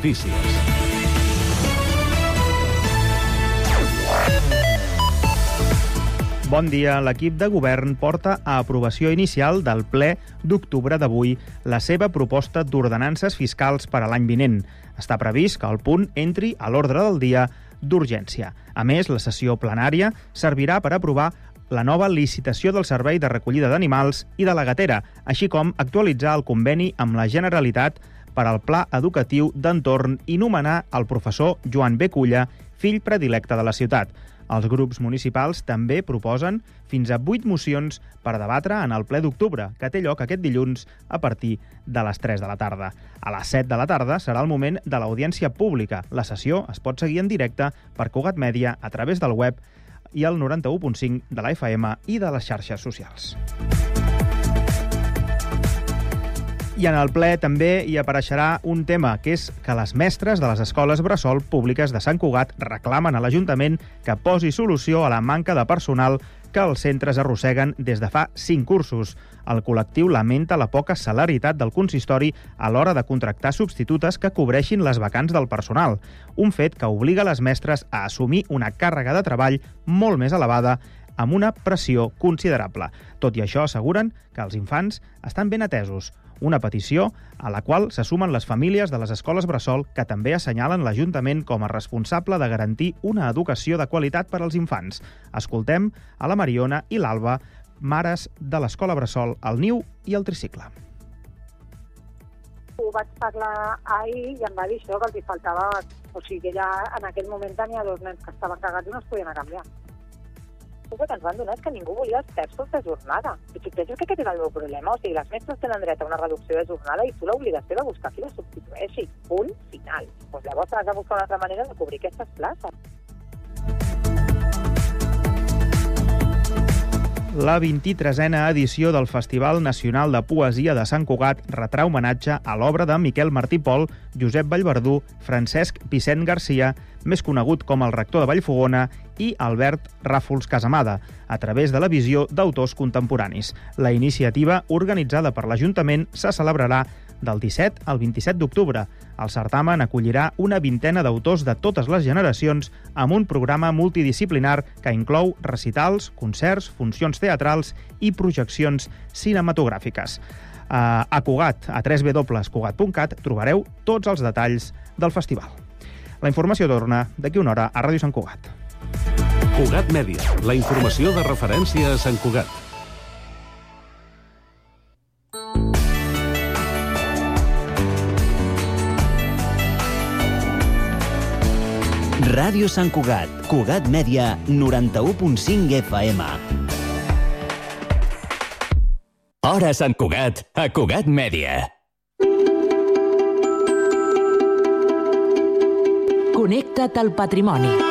Notícies. Bon dia. L'equip de govern porta a aprovació inicial del ple d'octubre d'avui la seva proposta d'ordenances fiscals per a l'any vinent. Està previst que el punt entri a l'ordre del dia d'urgència. A més, la sessió plenària servirà per aprovar la nova licitació del servei de recollida d'animals i de la gatera, així com actualitzar el conveni amb la Generalitat per al Pla Educatiu d'Entorn i nomenar el professor Joan B. Culla, fill predilecte de la ciutat. Els grups municipals també proposen fins a 8 mocions per debatre en el ple d'octubre, que té lloc aquest dilluns a partir de les 3 de la tarda. A les 7 de la tarda serà el moment de l'audiència pública. La sessió es pot seguir en directe per Cugat Mèdia a través del web i el 91.5 de la FM i de les xarxes socials. I en el ple també hi apareixerà un tema, que és que les mestres de les escoles bressol públiques de Sant Cugat reclamen a l'Ajuntament que posi solució a la manca de personal que els centres arrosseguen des de fa cinc cursos. El col·lectiu lamenta la poca celeritat del consistori a l'hora de contractar substitutes que cobreixin les vacants del personal, un fet que obliga les mestres a assumir una càrrega de treball molt més elevada amb una pressió considerable. Tot i això, asseguren que els infants estan ben atesos una petició a la qual se sumen les famílies de les escoles Bressol que també assenyalen l'Ajuntament com a responsable de garantir una educació de qualitat per als infants. Escoltem a la Mariona i l'Alba, mares de l'escola Bressol, el Niu i el Tricicle. Ho vaig parlar ahir i em va dir això, que els hi faltava... O sigui, que ja en aquell moment tenia dos nens que estaven cagats i no es podien canviar el que ens van donar és que ningú volia els terços de jornada. I tu penses que aquest és el meu problema? O sigui, les mestres tenen dret a una reducció de jornada i tu l'obligació de buscar qui la substitueixi. Punt final. Doncs llavors has de buscar una altra manera de cobrir aquestes places. La 23a edició del Festival Nacional de Poesia de Sant Cugat retrà homenatge a l'obra de Miquel Martí Pol, Josep Vallverdú, Francesc Vicent Garcia, més conegut com el rector de Vallfogona, i Albert Ràfols Casamada, a través de la visió d'autors contemporanis. La iniciativa, organitzada per l'Ajuntament, se celebrarà del 17 al 27 d'octubre. El certamen acollirà una vintena d'autors de totes les generacions amb un programa multidisciplinar que inclou recitals, concerts, funcions teatrals i projeccions cinematogràfiques. A Cugat, a www.cugat.cat, trobareu tots els detalls del festival. La informació torna d'aquí una hora a Ràdio Sant Cugat. Cugat Mèdia, la informació de referència a Sant Cugat. Ràdio Sant Cugat, Cugat Mèdia, 91.5 FM. Hora Sant Cugat, a Cugat Mèdia. Connecta't al patrimoni.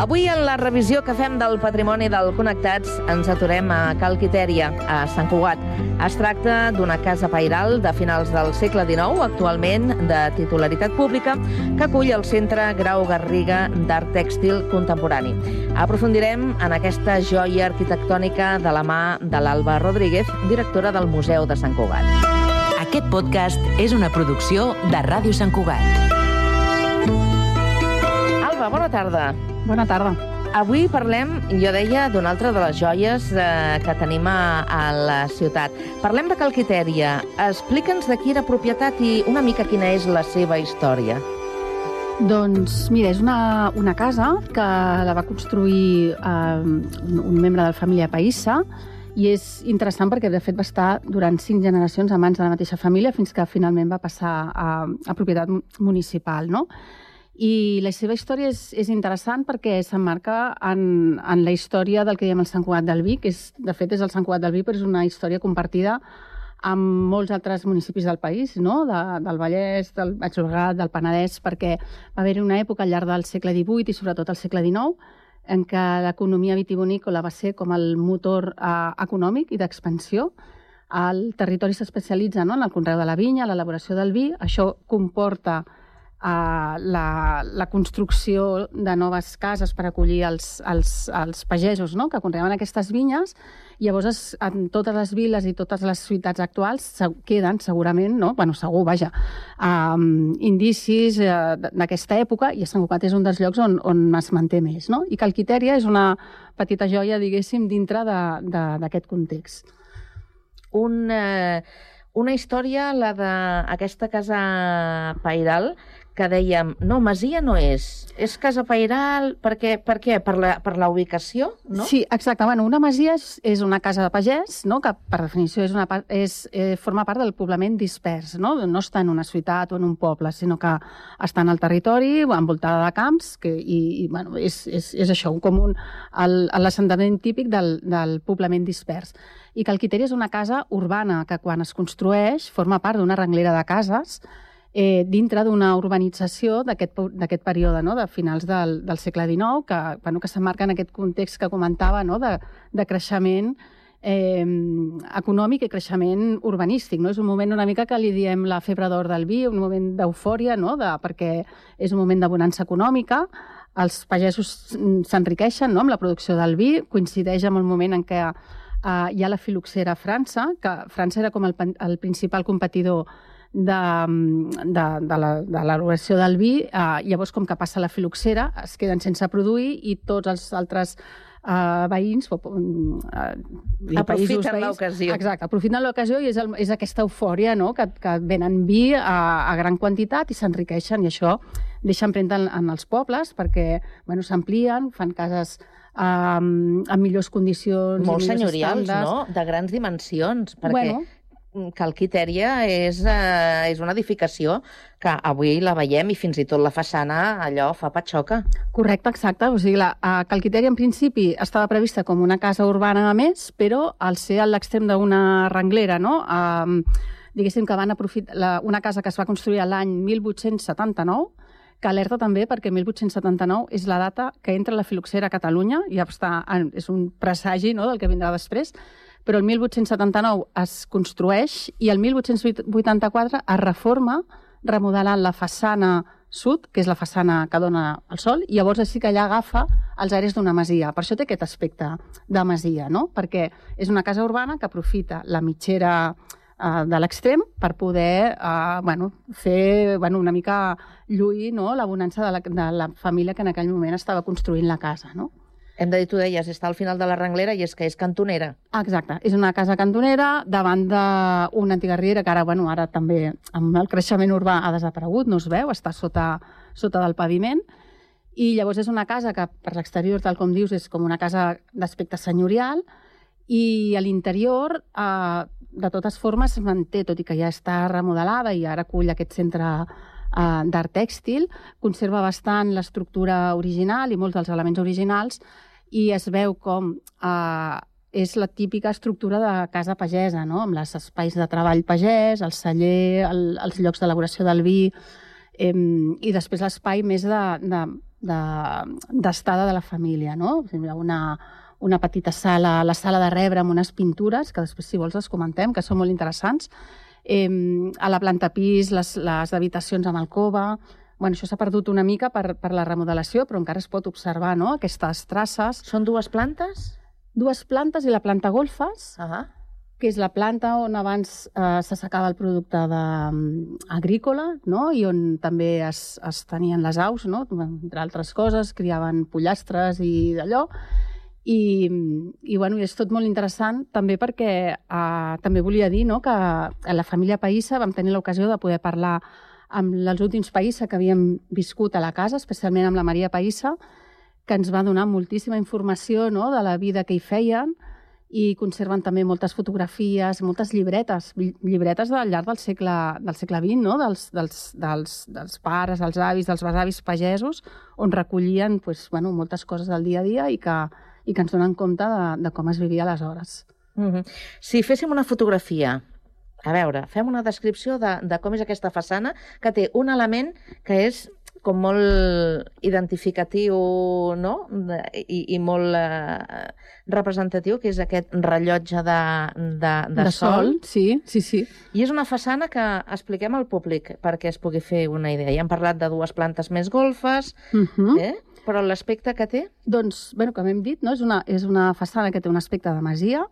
Avui, en la revisió que fem del patrimoni del Connectats, ens aturem a Cal Quitèria, a Sant Cugat. Es tracta d'una casa pairal de finals del segle XIX, actualment de titularitat pública, que acull el Centre Grau Garriga d'Art Tèxtil Contemporani. Aprofundirem en aquesta joia arquitectònica de la mà de l'Alba Rodríguez, directora del Museu de Sant Cugat. Aquest podcast és una producció de Ràdio Sant Cugat. Alba, bona tarda. Bona tarda. Avui parlem, jo deia, d'una altra de les joies eh, que tenim a, a la ciutat. Parlem de Calquitèria. Explica'ns de qui era propietat i una mica quina és la seva història. Doncs, mira, és una, una casa que la va construir eh, un, un membre de la família Païssa i és interessant perquè, de fet, va estar durant cinc generacions a mans de la mateixa família fins que finalment va passar a, a propietat municipal, no? I la seva història és, és interessant perquè s'emmarca en, en la història del que diem el Sant Cugat del Vi, que és, de fet és el Sant Cugat del Vi, però és una història compartida amb molts altres municipis del país, no? de, del Vallès, del Baix Llobregat, del Penedès, perquè va haver-hi una època al llarg del segle XVIII i sobretot al segle XIX en què l'economia vitivinícola va ser com el motor eh, econòmic i d'expansió. El territori s'especialitza no? en el conreu de la vinya, l'elaboració del vi. Això comporta uh, la, la construcció de noves cases per acollir els, els, els pagesos no? que conreaven aquestes vinyes. Llavors, es, en totes les viles i totes les ciutats actuals se, queden segurament, no? bueno, segur, vaja, um, indicis uh, d'aquesta època i Sant Cugat és un dels llocs on, on es manté més. No? I Calquitèria és una petita joia, diguéssim, dintre d'aquest context. Un... Eh una història, la d'aquesta casa pairal, que dèiem, no, Masia no és, és casa pairal, per què? Per, què? per, la, per la ubicació, no? Sí, exacte. Bueno, una masia és, és una casa de pagès, no? que per definició és una, és, eh, forma part del poblament dispers, no? no està en una ciutat o en un poble, sinó que està en el territori, envoltada de camps, que, i, i bueno, és, és, és això, un, l'assentament típic del, del poblament dispers i que el Quiteri és una casa urbana que quan es construeix forma part d'una renglera de cases eh, dintre d'una urbanització d'aquest període, no? de finals del, del segle XIX, que, bueno, que s'emmarca en aquest context que comentava no? de, de creixement eh, econòmic i creixement urbanístic. No? És un moment una mica que li diem la febre d'or del vi, un moment d'eufòria, no? de, perquè és un moment de bonança econòmica, els pagesos s'enriqueixen no? amb la producció del vi, coincideix amb el moment en què Uh, hi ha la filoxera a França, que França era com el, el principal competidor de, de, de l'elaboració del vi. Uh, llavors, com que passa la filoxera, es queden sense produir i tots els altres uh, veïns... Uh, aprofiten l'ocasió. Exacte, aprofiten l'ocasió i és, el, és aquesta eufòria no? que, que venen vi a, a gran quantitat i s'enriqueixen i això deixa empremta en, en els pobles perquè bueno, s'amplien, fan cases um, amb millors condicions Molt senyorials, estàndards. no? De grans dimensions, perquè Bueno. Calquitèria és, eh, és una edificació que avui la veiem i fins i tot la façana allò fa patxoca. Correcte, exacte. O sigui, la a Calquitèria en principi estava prevista com una casa urbana a més, però al ser a l'extrem d'una renglera, no? Um, diguéssim que van aprofitar la, una casa que es va construir l'any 1879 que alerta també perquè 1879 és la data que entra la filoxera a Catalunya, ja està, és un presagi no, del que vindrà després, però el 1879 es construeix i el 1884 es reforma remodelant la façana sud, que és la façana que dona el sol, i llavors així que allà agafa els aires d'una masia. Per això té aquest aspecte de masia, no? perquè és una casa urbana que aprofita la mitgera uh, de l'extrem per poder uh, bueno, fer bueno, una mica lluir no? la bonança de la, de la família que en aquell moment estava construint la casa. No? Hem de dir, tu deies, està al final de la renglera i és que és cantonera. Exacte, és una casa cantonera davant d'una antiga riera que ara, bueno, ara també amb el creixement urbà ha desaparegut, no es veu, està sota, sota del paviment, i llavors és una casa que per l'exterior, tal com dius, és com una casa d'aspecte senyorial, i a l'interior, eh, de totes formes, es manté, tot i que ja està remodelada i ara acull aquest centre eh, d'art tèxtil, conserva bastant l'estructura original i molts dels elements originals i es veu com eh, és la típica estructura de casa pagesa, no? amb els espais de treball pagès, el celler, el, els llocs d'elaboració del vi, eh, i després l'espai més d'estada de, de, de, de la família. No? Una, una petita sala, la sala de rebre amb unes pintures, que després, si vols, les comentem, que són molt interessants. Eh, a la planta pis, les, les habitacions amb alcova... Bueno, això s'ha perdut una mica per, per la remodelació, però encara es pot observar no? aquestes traces. Són dues plantes? Dues plantes i la planta golfes, uh -huh. que és la planta on abans eh, s'assecava el producte de, um, agrícola no? i on també es, es tenien les aus, no? entre altres coses, criaven pollastres i d'allò i, i, bueno, és tot molt interessant també perquè eh, també volia dir no, que a la família Païssa vam tenir l'ocasió de poder parlar amb els últims Païssa que havíem viscut a la casa, especialment amb la Maria Païssa, que ens va donar moltíssima informació no, de la vida que hi feien i conserven també moltes fotografies, moltes llibretes, llibretes al llarg del segle, del segle XX, no? dels, dels, dels, dels pares, els avis, dels besavis pagesos, on recollien pues, bueno, moltes coses del dia a dia i que, i que ens donen compte de, de com es vivia aleshores. Mm -hmm. Si féssim una fotografia, a veure, fem una descripció de, de com és aquesta façana, que té un element que és com molt identificatiu, no?, de, i, i molt eh, representatiu, que és aquest rellotge de, de, de, de sol. Sí, sí, sí. I és una façana que expliquem al públic perquè es pugui fer una idea. Ja hem parlat de dues plantes més golfes, Uh -huh. eh? però l'aspecte que té... Doncs, bueno, com hem dit, no? és, una, és una façana que té un aspecte de masia.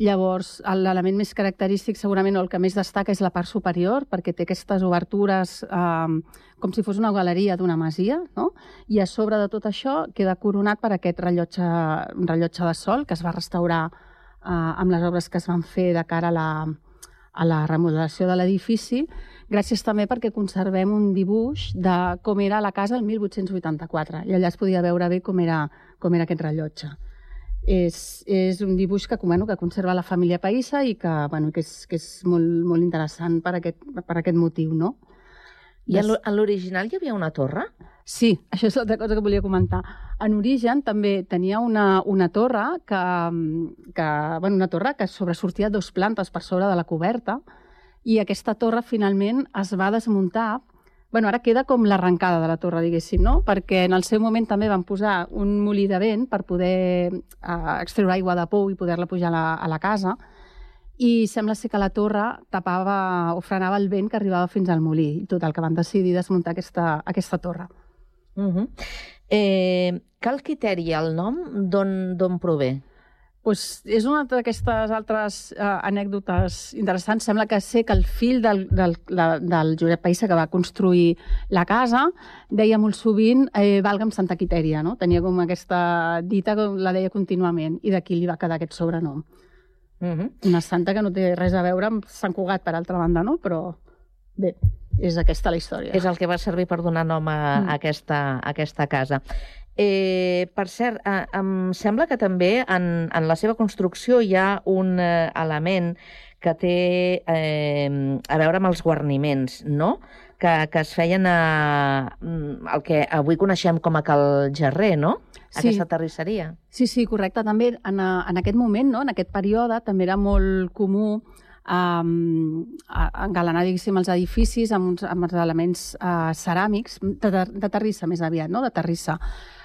Llavors, l'element més característic, segurament, o el que més destaca és la part superior, perquè té aquestes obertures eh, com si fos una galeria d'una masia, no? I a sobre de tot això queda coronat per aquest rellotge, rellotge de sol que es va restaurar eh, amb les obres que es van fer de cara a la, a la remodelació de l'edifici, gràcies també perquè conservem un dibuix de com era la casa el 1884, i allà es podia veure bé com era, com era aquest rellotge. És, és un dibuix que, bueno, que conserva la família Païssa i que, bueno, que és, que és molt, molt interessant per aquest, per aquest motiu, no? I en l'original hi havia una torre? Sí, això és l'altra cosa que volia comentar. En origen també tenia una, una torre que, que, bueno, una torre que sobresortia dos plantes per sobre de la coberta i aquesta torre finalment es va desmuntar Bueno, ara queda com l'arrencada de la torre, diguéssim, no? Perquè en el seu moment també van posar un molí de vent per poder eh, extreure aigua de pou i poder-la pujar a la, a la casa i sembla ser que la torre tapava o frenava el vent que arribava fins al molí. I total, que van decidir desmuntar aquesta, aquesta torre. Uh -huh. eh, cal criteri el nom d'on prové? Pues és una d'aquestes altres uh, anècdotes interessants. Sembla que sé que el fill del, del, la, del Josep Païssa, que va construir la casa, deia molt sovint eh, valga'm Santa Quitèria, no? Tenia com aquesta dita que la deia contínuament, i d'aquí li va quedar aquest sobrenom. Uh -huh. Una santa que no té res a veure amb Sant Cugat, per altra banda, no? Però bé, és aquesta la història. És el que va servir per donar nom a, Mm. a, aquesta, a aquesta casa. Eh, per cert, eh, em sembla que també en, en la seva construcció hi ha un eh, element que té eh, a veure amb els guarniments, no? Que, que es feien a mm, el que avui coneixem com a Cal Gerrer, no? Sí. Aquesta terrisseria. Sí, sí, correcte. També en, en aquest moment, no? en aquest període, també era molt comú um, engalanar, diguéssim, els edificis amb, uns, amb els elements uh, ceràmics, de, de terrissa més aviat, no? de terrissa.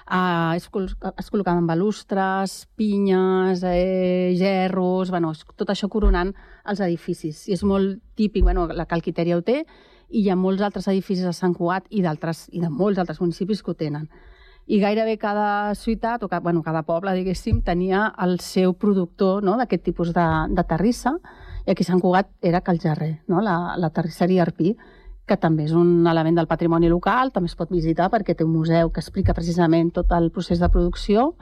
Es, col es col·locaven balustres, pinyes, eh, gerros, bueno, tot això coronant els edificis. I és molt típic, bueno, la Calquiteria ho té, i hi ha molts altres edificis a Sant Cugat i i de molts altres municipis que ho tenen i gairebé cada ciutat, o ca, bueno, cada poble, diguéssim, tenia el seu productor no?, d'aquest tipus de, de terrissa, i aquí a Sant Cugat era Cal Gerrer, no? la, la terrisseria Arpí, que també és un element del patrimoni local, també es pot visitar perquè té un museu que explica precisament tot el procés de producció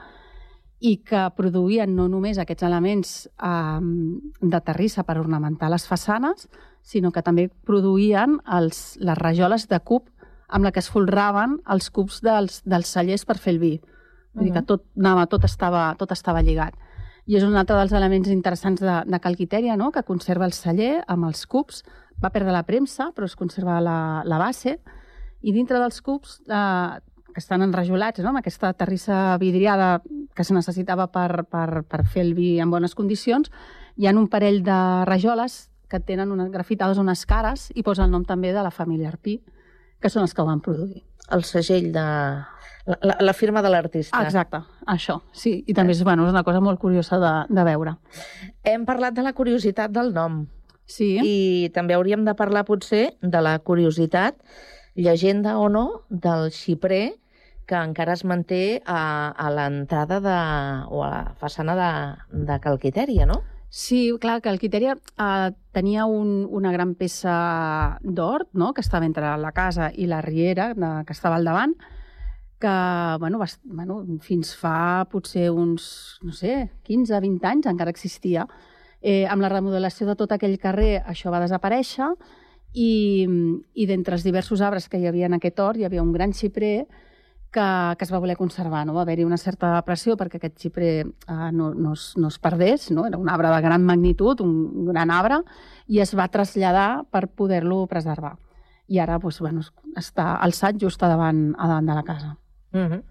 i que produïen no només aquests elements eh, de terrissa per ornamentar les façanes, sinó que també produïen els, les rajoles de cub amb la que es folraven els cubs dels, dels cellers per fer el vi. Vull dir que tot, anava, tot, estava, tot estava lligat. I és un altre dels elements interessants de, de Calquitèria, no? que conserva el celler amb els cubs, va perdre la premsa, però es conserva la, la base, i dintre dels cubs, eh, que estan enrajolats, no? amb aquesta terrissa vidriada que se necessitava per, per, per fer el vi en bones condicions, hi ha un parell de rajoles que tenen unes grafitades unes cares i posa el nom també de la família Arpí, que són els que ho van produir. El segell de... La, la, la firma de l'artista. Exacte, això, sí. I també és, bueno, és una cosa molt curiosa de, de veure. Hem parlat de la curiositat del nom. Sí, I també hauríem de parlar, potser, de la curiositat, llegenda o no, del xiprer que encara es manté a, a l'entrada de, o a la façana de, de Calquitèria, no? sí clar, que el Quitèria eh, tenia un, una gran peça d'hort, no?, que estava entre la casa i la riera, de, que estava al davant, que, bueno, va, bueno, fins fa potser uns, no sé, 15, 20 anys encara existia. Eh, amb la remodelació de tot aquell carrer això va desaparèixer i, i d'entre els diversos arbres que hi havia en aquest hort hi havia un gran xiprer que, que es va voler conservar. No? Va haver-hi una certa pressió perquè aquest xiprer eh, no, no, es, no es perdés. No? Era un arbre de gran magnitud, un gran arbre, i es va traslladar per poder-lo preservar. I ara doncs, bueno, està alçat just a davant, a davant de la casa. Uh -huh.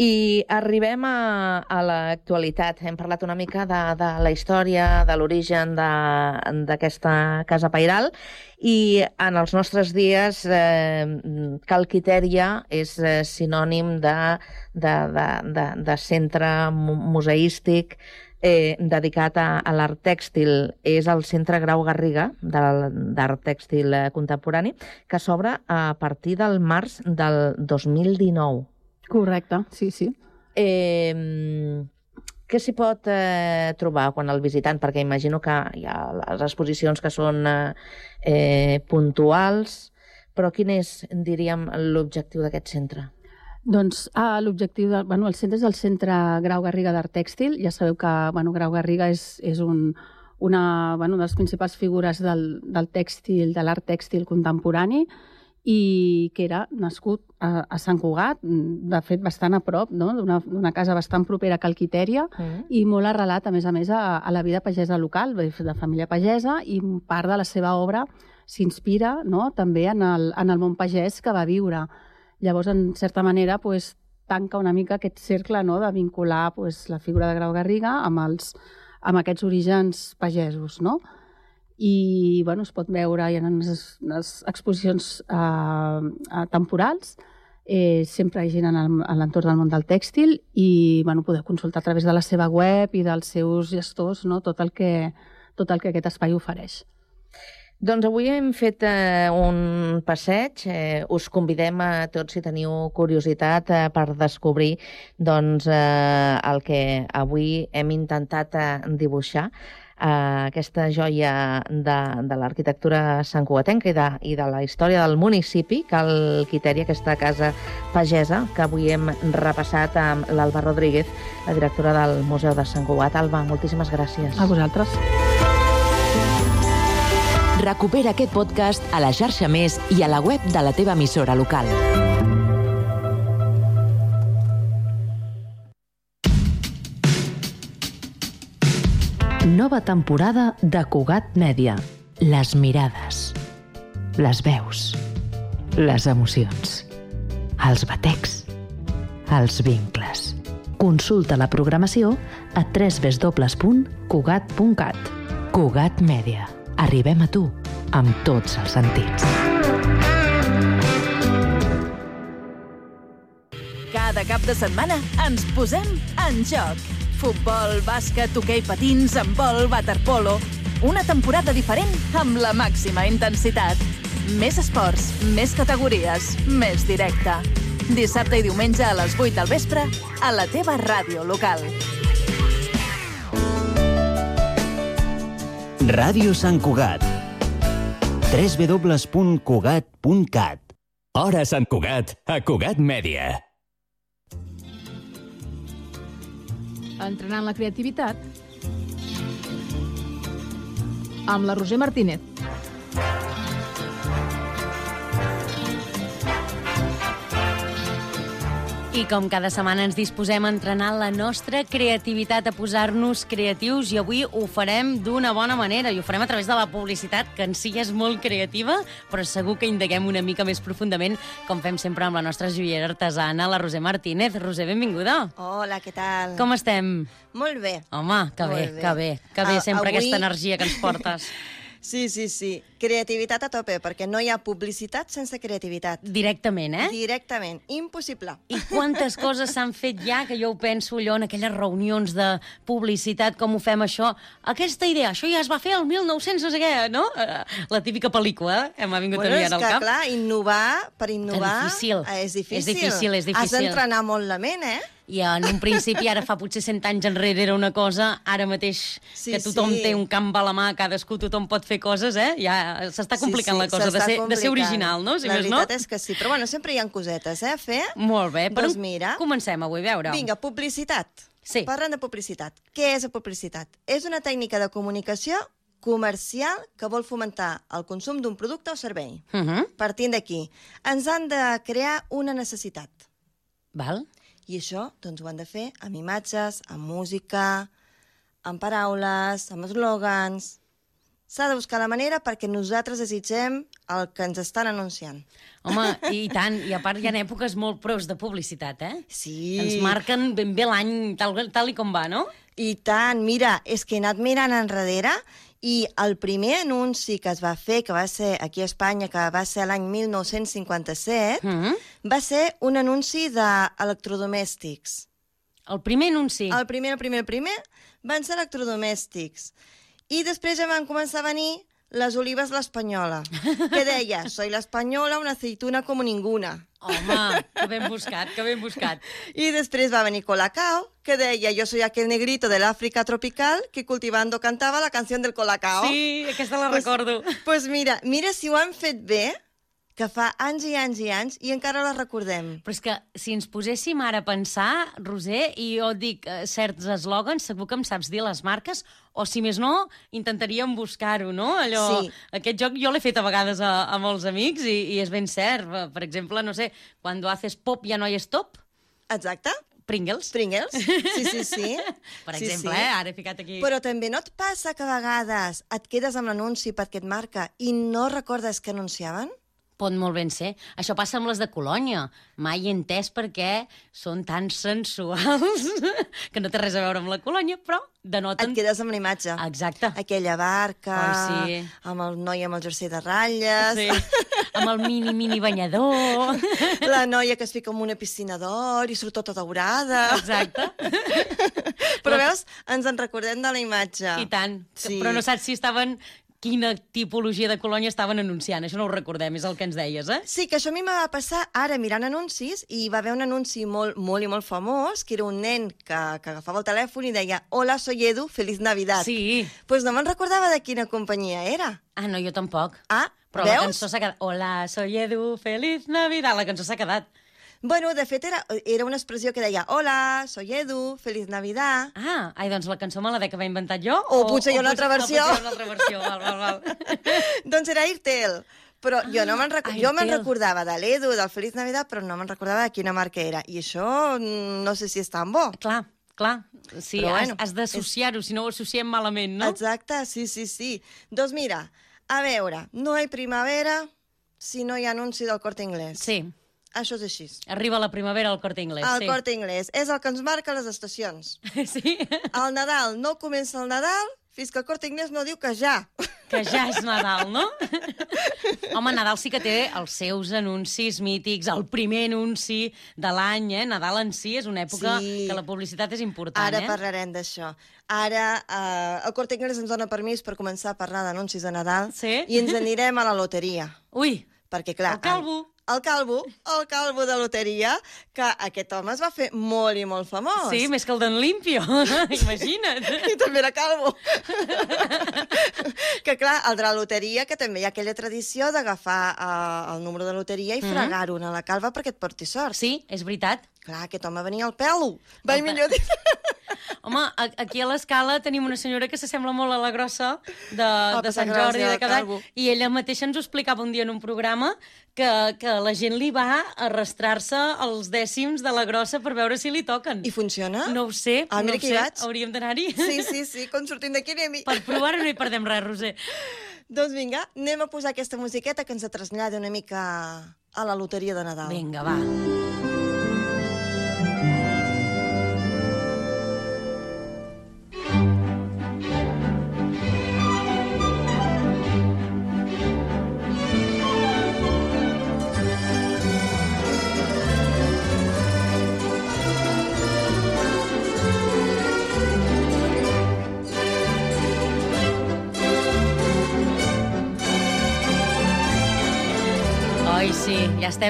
I arribem a, a l'actualitat. Hem parlat una mica de, de la història, de l'origen d'aquesta casa pairal i en els nostres dies eh, Calquitèria és eh, sinònim de, de, de, de, de centre mu- museístic eh, dedicat a, a l'art tèxtil. És el Centre Grau Garriga d'Art Tèxtil eh, Contemporani, que s'obre a partir del març del 2019. Correcte, sí, sí. Eh, què s'hi pot eh, trobar quan el visitant? Perquè imagino que hi ha les exposicions que són eh, eh, puntuals, però quin és, diríem, l'objectiu d'aquest centre? Doncs ah, l'objectiu, de, bueno, el centre és el Centre Grau Garriga d'Art Tèxtil. Ja sabeu que bueno, Grau Garriga és, és un, una, bueno, una de les principals figures del, del tèxtil, de l'art tèxtil contemporani i que era nascut a, a Sant Cugat, de fet bastant a prop, no? d'una casa bastant propera a Calquitèria, Mm. i molt arrelat, a més a més, a, a la vida pagesa local, de família pagesa, i part de la seva obra s'inspira no? també en el, en el món pagès que va viure. Llavors, en certa manera, pues, tanca una mica aquest cercle no? de vincular pues, la figura de Grau Garriga amb, els, amb aquests orígens pagesos. No? I bueno, es pot veure, hi ha unes, unes exposicions eh, eh, temporals, eh, sempre hi ha gent en l'entorn del món del tèxtil i bueno, podeu consultar a través de la seva web i dels seus gestors no? tot, el que, tot el que aquest espai ofereix. Doncs avui hem fet eh, un passeig. Eh, us convidem a tots, si teniu curiositat, eh, per descobrir doncs, eh, el que avui hem intentat eh, dibuixar eh, aquesta joia de, de l'arquitectura santcugatenca i de, i de la història del municipi, Cal Quitèria, aquesta casa pagesa, que avui hem repassat amb l'Alba Rodríguez, la directora del Museu de Sant Cugat. Alba, moltíssimes gràcies. A vosaltres. Recupera aquest podcast a la xarxa Més i a la web de la teva emissora local. Nova temporada de Cugat Mèdia. Les mirades, les veus, les emocions, els batecs, els vincles. Consulta la programació a www.cugat.cat. Cugat Mèdia. Arribem a tu amb tots els sentits. Cada cap de setmana ens posem en joc. Futbol, bàsquet, hoquei patins, handbol, waterpolo... Una temporada diferent amb la màxima intensitat. Més esports, més categories, més directe. Dissabte i diumenge a les 8 del vespre a la teva ràdio local. Ràdio Sant Cugat. www.cugat.cat Hora Sant Cugat, a Cugat Mèdia. Entrenant la creativitat amb la Roser Martínez. I com cada setmana ens disposem a entrenar la nostra creativitat, a posar-nos creatius, i avui ho farem d'una bona manera, i ho farem a través de la publicitat, que en si és molt creativa, però segur que indaguem una mica més profundament, com fem sempre amb la nostra joiera artesana, la Roser Martínez. Roser, benvinguda. Hola, què tal? Com estem? Molt bé. Home, que bé, bé. que bé, que bé A- sempre avui- aquesta energia que ens portes. Sí, sí, sí. Creativitat a tope, perquè no hi ha publicitat sense creativitat. Directament, eh? Directament. Impossible. I quantes coses s'han fet ja, que jo ho penso allò en aquelles reunions de publicitat, com ho fem això. Aquesta idea, això ja es va fer el 1900 no sé què, no? Eh, La típica pel·lícula, eh? M'ha vingut bueno, a mi és ara al que, cap. clar, innovar, per innovar... És difícil. És difícil. És difícil, és Has difícil. d'entrenar molt la ment, eh? I en un principi, ara fa potser 100 anys enrere era una cosa, ara mateix Sí, que tothom sí. té un camp a la mà, cadascú, tothom pot fer coses, eh? Ja s'està complicant la cosa, de ser, de ser complicant. original, no? Si la més no. veritat és que sí, però bueno, sempre hi ha cosetes, eh, a fer. Molt bé, per Doncs on mira. comencem avui, a veure. Vinga, publicitat. Sí. Parlant de publicitat. Què és la publicitat? És una tècnica de comunicació comercial que vol fomentar el consum d'un producte o servei. Uh -huh. Partint d'aquí, ens han de crear una necessitat. Val? I això doncs, ho han de fer amb imatges, amb música, amb paraules, amb eslògans... S'ha de buscar la manera perquè nosaltres desitgem el que ens estan anunciant. Home, i tant, i a part hi ha èpoques molt pros de publicitat, eh? Sí. Ens marquen ben bé l'any tal, tal i com va, no? I tant, mira, és que he anat mirant enrere i el primer anunci que es va fer, que va ser aquí a Espanya, que va ser l'any 1957, Mm -hmm. va ser un anunci d'electrodomèstics. El primer anunci? El primer, el primer, el primer van ser electrodomèstics. I després ja van començar a venir les olives l'espanyola, que deia, soy la española, una aceituna como ninguna. Home, que ben buscat, que ben buscat. I després va venir Colacao, que deia, yo soy aquel negrito de l'Àfrica tropical que cultivando cantava la canció del Colacao. Sí, aquesta la pues, recordo. pues mira, mira si ho han fet bé, que fa anys i anys i anys i encara la recordem. Però és que si ens poséssim ara a pensar, Roser, i jo dic eh, certs eslògans, segur que em saps dir les marques, o si més no, intentaríem buscar-ho, no? Allò, Sí. Aquest joc jo l'he fet a vegades a, a molts amics i, i és ben cert. Per exemple, no sé, quan haces pop ja no hi stop. Exacte. Pringles. Pringles, sí, sí, sí. Per sí, exemple, sí. eh? Ara he ficat aquí... Però també no et passa que a vegades et quedes amb l'anunci perquè et marca i no recordes que anunciaven? Pot molt ben ser. Això passa amb les de Colònia. Mai he entès per què són tan sensuals, que no té res a veure amb la Colònia, però denoten... Et quedes amb la imatge. Exacte. Aquella barca, Ai, sí. amb el noi amb el jersei de ratlles, Sí, amb el mini, mini banyador. la noia que es fica en una piscina d'or i surt tota daurada. Exacte. Però veus, ens en recordem de la imatge. I tant. Sí. Però no saps si estaven quina tipologia de colònia estaven anunciant. Això no ho recordem, és el que ens deies, eh? Sí, que això a mi me va passar ara mirant anuncis i va haver un anunci molt, molt i molt famós, que era un nen que, que agafava el telèfon i deia Hola, soy Edu, feliz Navidad. Sí. Pues no me'n recordava de quina companyia era. Ah, no, jo tampoc. Ah, Però la veus? cançó s'ha quedat... Hola, soy Edu, feliz Navidad. La cançó s'ha quedat. Bueno, de fet, era, era una expressió que deia Hola, soy Edu, feliz Navidad. Ah, ai, doncs la cançó me l'ha d'haver inventat jo? O potser hi ha una altra versió. O una altra versió, val, val, val. doncs era Airtel. Però jo no me'n rec jo Airtel. recordava de l'Edu, del Feliz Navidad, però no me'n recordava de quina marca era. I això mm, no sé si és tan bo. Clar, clar. Sí, Però has, bueno, has d'associar-ho, si no ho associem malament, no? Exacte, sí, sí, sí. Doncs mira, a veure, no hi primavera si no hi ha anunci del Corte Inglés. Sí. Això és així. Arriba la primavera al Corte Inglés, El sí. Corte Inglés és el que ens marca les estacions. Sí. El Nadal no comença el Nadal fins que el Corte Inglés no diu que ja. Que ja és Nadal, no? Home, Nadal sí que té els seus anuncis mítics, el primer anunci de l'any, eh? Nadal en si és una època Sí. que la publicitat és important, Ara eh? parlarem d'això. Ara eh, el Corte Inglés ens dona permís per començar a parlar d'anuncis de Nadal Sí? i ens anirem a la loteria. Ui, Perquè, clar... el calvo. El calvo, el calvo de loteria, que aquest home es va fer molt i molt famós. Sí, més que el d'en Limpio, imagina't. I també era calvo. que clar, el de la loteria, que també hi ha aquella tradició d'agafar uh, el número de loteria i Mhm. fregar-ho a la calva perquè et porti sort. Sí, és veritat. Clar, aquest home venia al pèl. Va, millor dit. Home, aquí a l'escala tenim una senyora que s'assembla molt a la grossa de, de passa Sant Jordi de cada i ella mateixa ens ho explicava un dia en un programa que, que la gent li va arrastrar-se els dècims de la grossa per veure si li toquen. I funciona? No ho sé, Ah, mira no ho sé. vaig. Hauríem d'anar-hi. Sí, sí, sí, quan sortim d'aquí anem-hi. Per provar-ho no hi perdem res, Roser. Doncs vinga, anem a posar aquesta musiqueta que ens trasllada una mica a la loteria de Nadal. Vinga, va. Ai,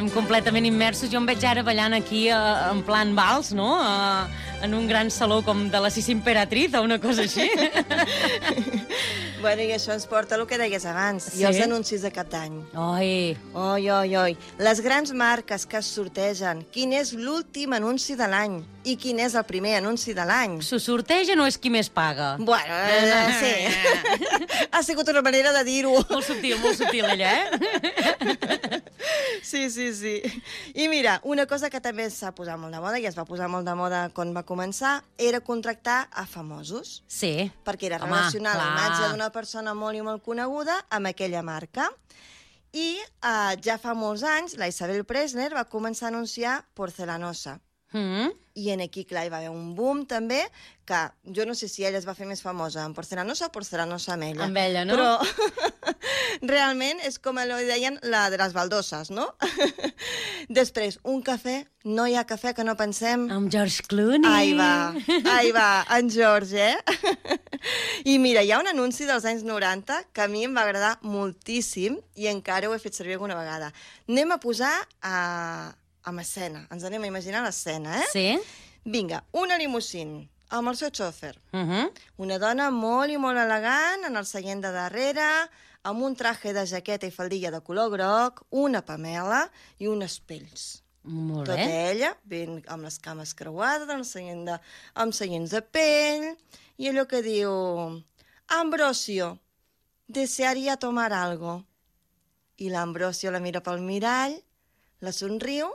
estem completament immersos. Jo em veig ara ballant aquí eh, en plan vals, no? Eh, en un gran saló com de la Sis Imperatriz o una cosa així. Bueno, i això ens porta el que deies abans, Sí? i els anuncis de cap d'any. Oi, Oi, oi, oi. Les grans marques que es sortegen. Quin és l'últim anunci de l'any? I quin és el primer anunci de l'any? s'ho sorteja no és qui més paga. Bueno, eh, sí. ha sigut una manera de dir-ho. Molt subtil, molt subtil, ella, eh? Sí, sí, sí. I mira, una cosa que també s'ha posat molt de moda, i es va posar molt de moda quan va començar, era contractar a famosos. Sí. Perquè era Home, relacionar la clar. imatge d'una persona molt i molt coneguda amb aquella marca. I uh, ja fa molts anys la Isabel Presner va començar a anunciar porcelanosa. Mm. I en aquí, clar, hi va haver un boom també, que jo no sé si ella es va fer més famosa en porcelanosa o porcelanosa amb ella. Amb ella, no? Però realment és com que deien la de les baldoses, no? Després, un cafè, no hi ha cafè que no pensem... Amb George Clooney. Ai va, ai va, en George, eh? I mira, hi ha un anunci dels anys 90 que a mi em va agradar moltíssim i encara ho he fet servir alguna vegada. Anem a posar a, amb escena, ens anem a imaginar l'escena, eh? Sí. Vinga, una limusín amb el seu xòfer. Uh -huh. Una dona molt i molt elegant en el seient de darrere, amb un traje de jaqueta i faldilla de color groc, una pamela i uns pells. Molt Tota bé. ella, ben amb les cames creuades, amb, seient de, amb seients de pell, i allò que diu... Ambrosio, desearia tomar algo. I l'Ambrosio la mira pel mirall, la somriu,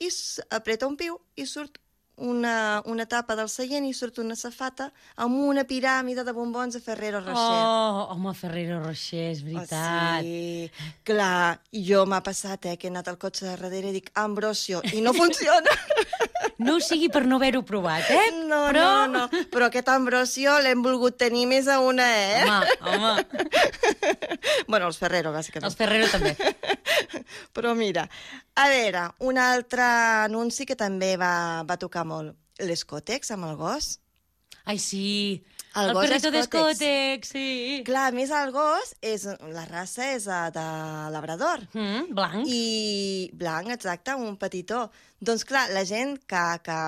i apreta un piu i surt una, una tapa del seient i surt una safata amb una piràmide de bombons de Ferrero Rocher. Oh, home, Ferrero Rocher, és veritat. Oh, sí, clar, jo m'ha passat, eh, que he anat al cotxe de darrere i dic Ambrosio, i no funciona. No sigui per no haver-ho provat, eh? No, Però- no, no, però aquest Ambrosio l'hem volgut tenir més a una, eh? Home, home. bueno, els Ferrero, bàsicament. Els Ferrero també. Però mira, a veure, un altre anunci que també va, va tocar molt. Les Cotex amb el gos. Ai, sí. El, El gos perrito d'Escotex, sí. Clar, a més el gos, és, la raça és eh, de labrador. Mm, blanc. I blanc, exacte, un petitó. Doncs clar, la gent que, que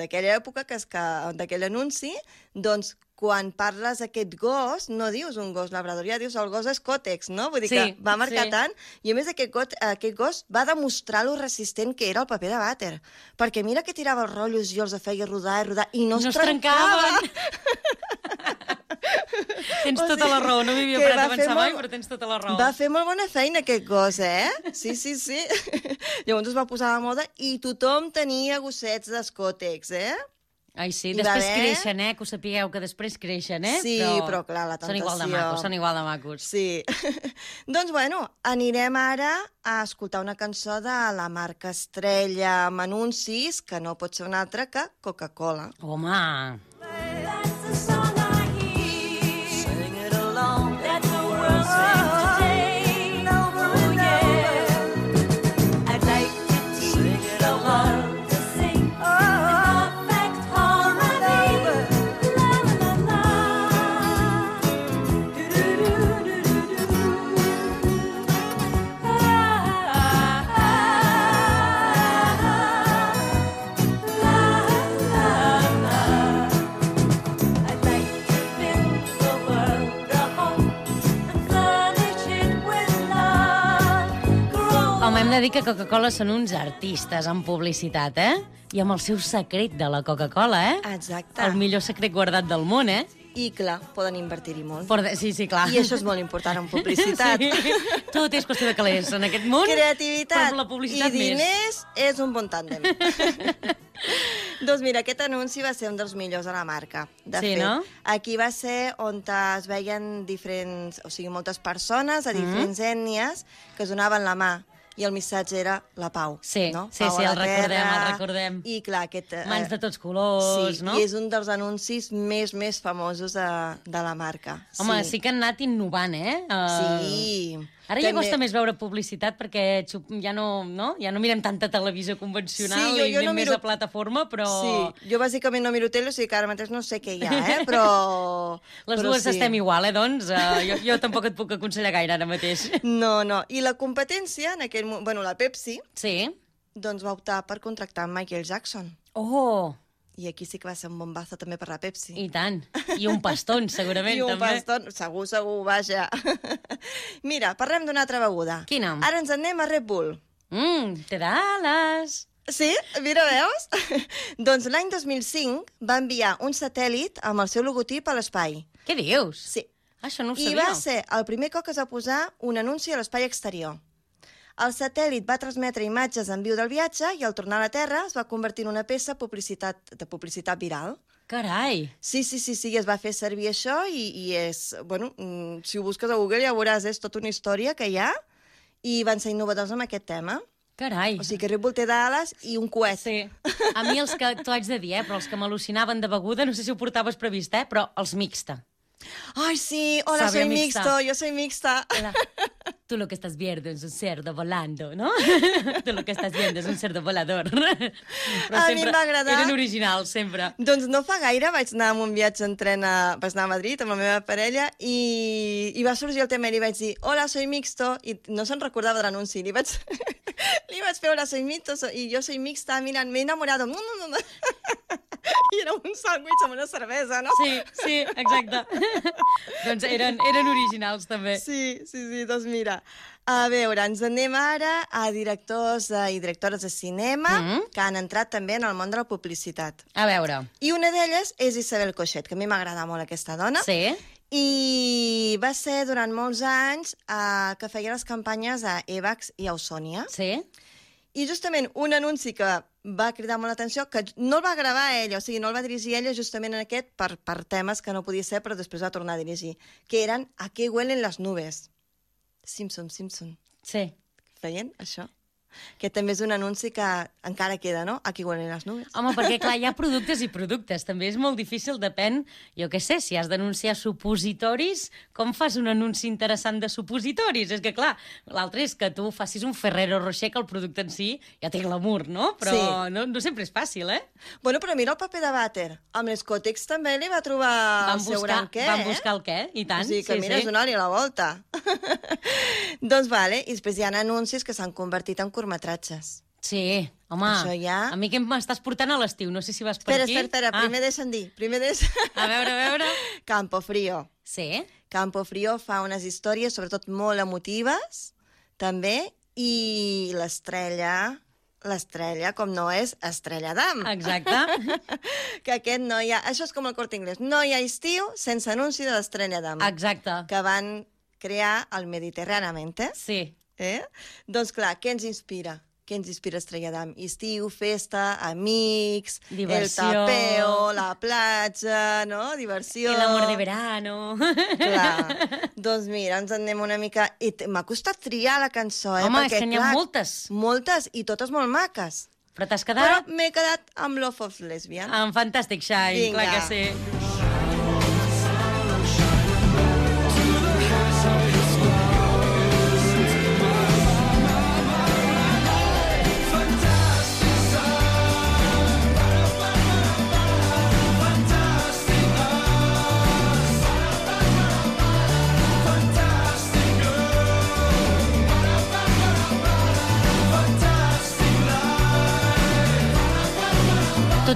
d'aquella època, que és que d'aquell anunci, doncs quan parles aquest gos, no dius un gos labrador, ja dius el gos escòtex, no? Vull dir Sí, que va marcar sí. tant, i a més aquest, got, aquest gos va demostrar lo resistent que era el paper de vàter, perquè mira que tirava els rotllos i els feia rodar i rodar, i no, No es es trencava. Tens O tota la sigui, raó, no m'hi havia parat a pensar mai, molt- però tens tota la raó. Va fer molt bona feina aquest gos, eh? Sí, sí, sí. Llavors es va posar de moda i tothom tenia gossets d'escòtex, eh? Ai, sí, va després haver- creixen, eh? Que ho sapigueu, que després creixen, eh? Sí, però, clar, la Són igual de tentació. macos, són igual de macos. Sí. doncs, bueno, anirem ara a escoltar una cançó de la marca Estrella amb anuncis, que no pot ser una altra que Coca-Cola. Home, hem de dir que Coca-Cola són uns artistes en publicitat, eh? I amb el seu secret de la Coca-Cola, eh? Exacte. El millor secret guardat del món, eh? I, clar, poden invertir-hi molt. Por. Sí, sí, clar. I això és molt important en publicitat. Sí. Tot és qüestió de calés en aquest món. Creativitat Però la publicitat i més. diners és un bon tàndem. doncs mira, aquest anunci va ser un dels millors de la marca. De Sí, fet, no? aquí va ser on es veien diferents, o sigui, moltes persones de Mhm. diferents ètnies que es donaven la mà i el missatge era la pau. Sí, no? sí, pau sí, el recordem, terra. el recordem. I clar, aquest... eh, Mans de tots colors, sí, no? i és un dels anuncis més, més famosos de, de la marca. Home, sí. que han anat innovant, eh? Uh, Sí. Ara ja També- costa més veure publicitat perquè xup, ja no, no? ja no mirem tanta televisió convencional Sí, jo- i jo anem no més miro- a plataforma, però... Sí, jo bàsicament no miro tele, o sigui que ara mateix no sé què hi ha, eh? però... Les però dues sí. estem igual, eh, doncs? Uh, jo, jo tampoc et puc aconsellar gaire ara mateix. No, no. I la competència, en aquell moment, bueno, la Pepsi, sí. doncs va optar per contractar Michael Jackson. Oh! I aquí sí que va ser un bombazo també per la Pepsi. I tant. I un paston, segurament, I un també. paston, segur, segur, vaja. Mira, parlem d'una altra beguda. Quina? Ara ens en anem a Red Bull. Mm, te da alas. Sí? Mira, veus? doncs l'any 2005 va enviar un satèl·lit amb el seu logotip a l'espai. Què dius? Sí. Això no ho I sabia. va ser el primer cop que es va posar un anunci a l'espai exterior. El satèl·lit va transmetre imatges en viu del viatge i al tornar a la Terra es va convertir en una peça publicitat, de publicitat viral. Carai! Sí, sí, sí, sí, es va fer servir això i, i és... Bueno, mm, si ho busques a Google ja veuràs, és tota una història que hi ha i van ser innovadors amb aquest tema. Carai. O sigui que revolte d'ales i un coet. Sí. A mi els que, t'ho haig de dir, eh, però els que m'al·lucinaven de beguda, no sé si ho portaves previst, eh, però els mixta. Ay, sí, hola, Sabía soy mixta. mixto, yo soy mixta. Tú lo que estás viendo es un cerdo volando, no? Tú lo que estás viendo es un cerdo volador. Però A mi em va agradar. Eren originals, sempre. Doncs no fa gaire vaig anar amb un viatge en tren a, vaig anar a Madrid amb la meva parella i, i va sorgir el tema i li vaig dir hola, soy mixto i no se'n recordava de l'anunci li vaig, li vaig fer hola, soy mixto i jo soy mixta, mira, m'he enamorado no, no, no, no. i era un sàndwich amb una cervesa, no? Sí, sí, exacte. doncs eren, eren originals, també. Sí, sí, sí, doncs mira, a veure, ens anem ara a directors eh, i directores de cinema Mm. que han entrat també en el món de la publicitat. A veure. I una d'elles és Isabel Coixet, que a mi m'agrada molt aquesta dona. Sí. I va ser durant molts anys eh, que feia les campanyes a Evax i a Osònia. Sí. I justament un anunci que va cridar molt l'atenció, que no el va gravar ella, o sigui, no el va dirigir ella justament en aquest per, per temes que no podia ser, però després va tornar a dirigir, que eren A què huelen les nubes? Simpson, Simpson. Sí. Feien això? Que també és un anunci que encara queda, no? A què huelen les nubes? Home, perquè clar, hi ha productes i productes. També és molt difícil, depèn, jo què sé, si has d'anunciar supositoris, com fas un anunci interessant de supositoris? És que clar, l'altre és que tu facis un Ferrero Rocher, que el producte en si ja té glamour, no? Però Sí. no, no sempre és fàcil, eh? Bueno, però mira el paper de vàter. Amb les Cotex també li va trobar Van el seu buscar- gran què, van eh? buscar el què, i tant, O sigui que sí, mira, sí. és donar-li la volta. doncs vale, i després hi ha anuncis que s'han convertit en curtmetratges. Sí, home, Això ja... a mi què m'estàs portant a l'estiu? No sé si vas per Espera, aquí. espera, espera, Ah, primer deixa'm dir. Primer deixa... A veure, a veure... Campo Frío. Sí. Campo Frío fa unes històries, sobretot molt emotives, també, i l'estrella l'estrella, com no és Estrella d'Am. Exacte. que aquest no hi ha... Això és com el Corte Inglés. No hi ha estiu sense anunci de l'Estrella d'Am. Exacte. Que van crear el Mediterràneamente. Sí. Eh? Doncs clar, què ens inspira? Què ens inspira Estrella d'Am? Estiu, festa, amics, Diversió. el tapeo, la platja, no? Diversió. El amor de verano. Clar. doncs mira, ens en anem una mica... I m'ha costat triar la cançó, eh? Home, és Perquè, que n'hi ha clar, moltes. Moltes, i totes molt maques. Però t'has Però quedat m'he quedat amb Love of Lesbian. amb Fantastic Shine, Vinga. clar que sí.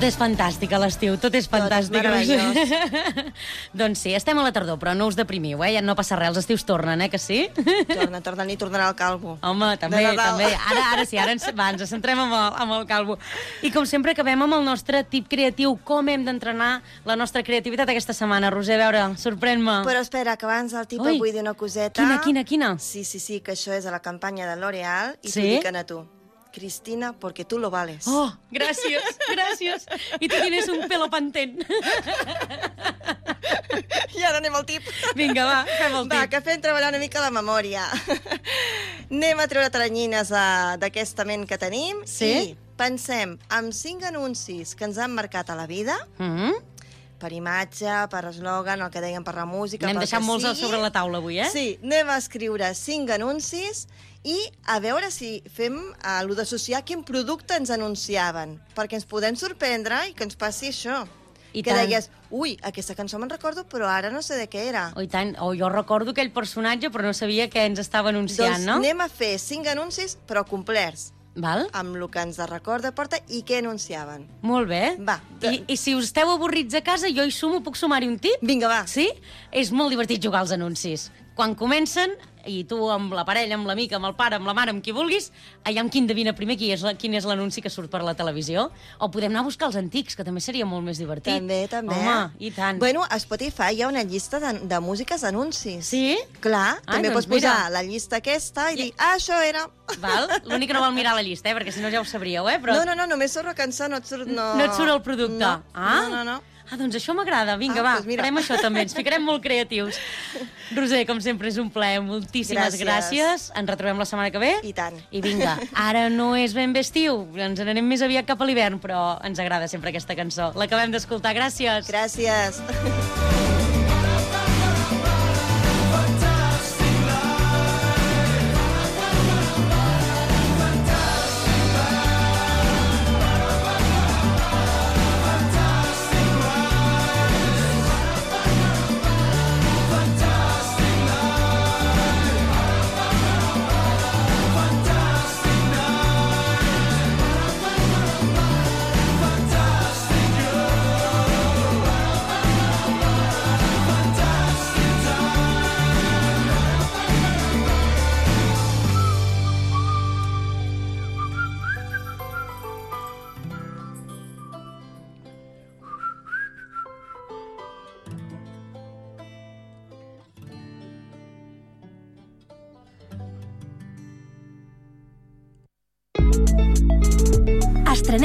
Tot és fantàstic a l'estiu, tot és fantàstic. meravellós. doncs sí, estem a la tardor, però no us deprimiu, eh? Ja no passa res, els estius tornen, eh, que sí? Torna, torna, i tornarà el calvo. Home, també, també. Ara, ara sí, ara ens, va, ens centrem amb el, amb el calvo. I com sempre acabem amb el nostre tip creatiu, com hem d'entrenar la nostra creativitat aquesta setmana. Roser, a veure, sorprèn-me. Però espera, que abans el tip Ui. vull dir una coseta. Quina, quina, quina? Sí, sí, sí, que això és a la campanya de L'Oreal i Sí? t'ho diuen a tu. Cristina, porque tú lo vales. Oh, gràcies, gràcies. I tu tienes un pelo pantent. I ara anem al tip. Vinga, va, fem el Va, tip. que fem treballar una mica la memòria. anem a treure teranyines uh, d'aquesta ment que tenim Sí? i pensem en cinc anuncis que ens han marcat a la vida, Mm -hmm. per imatge, per eslògan, el que deien per la música, N'hem deixat molts sigui. sobre la taula avui, eh? Sí, anem a escriure cinc anuncis i a veure si fem uh, lo d'associar quin producte ens anunciaven, perquè ens podem sorprendre i que ens passi això. I que tant. deies, ui, aquesta cançó me'n recordo, però ara no sé de què era. Oh, i tant. Oh, jo recordo aquell personatge, però no sabia què ens estava anunciant, doncs no? anem a fer cinc anuncis, però complerts, Val? amb el que ens recorda porta i què anunciaven. Molt bé. Va. I, I si us esteu avorrits a casa, jo hi sumo, puc sumar-hi un tip? Vinga, va. Sí? És molt divertit jugar als anuncis. Quan comencen, i tu amb la parella, amb l'amic, amb el pare, amb la mare, amb qui vulguis, allà amb qui endevina primer qui és la, quin és l'anunci que surt per la televisió. O podem anar a buscar els antics, que també seria molt més divertit. També, també. Home, i tant. Bueno, a Spotify hi ha una llista de, de músiques d'anuncis. Sí? Clar, Ai, també doncs pots posar mira. la llista aquesta i dir, ah, això era... Val? L'únic que no vol mirar la llista, eh? perquè si no ja ho sabríeu, eh? Però... No, no, no, només surt la cançó, no et surt... No, No et surt el producte. No, ah? no, no. no. Ah, doncs això m'agrada. Vinga, Ah, va, doncs mira. farem això també. Ens ficarem molt creatius. Roser, com sempre, és un plaer. Moltíssimes gràcies. Gràcies. Ens retrobem la setmana que ve. I tant. I vinga, ara no és ben bé estiu. Ens n'anem més aviat cap a l'hivern, però ens agrada sempre aquesta cançó. L'acabem d'escoltar. Gràcies. Gràcies.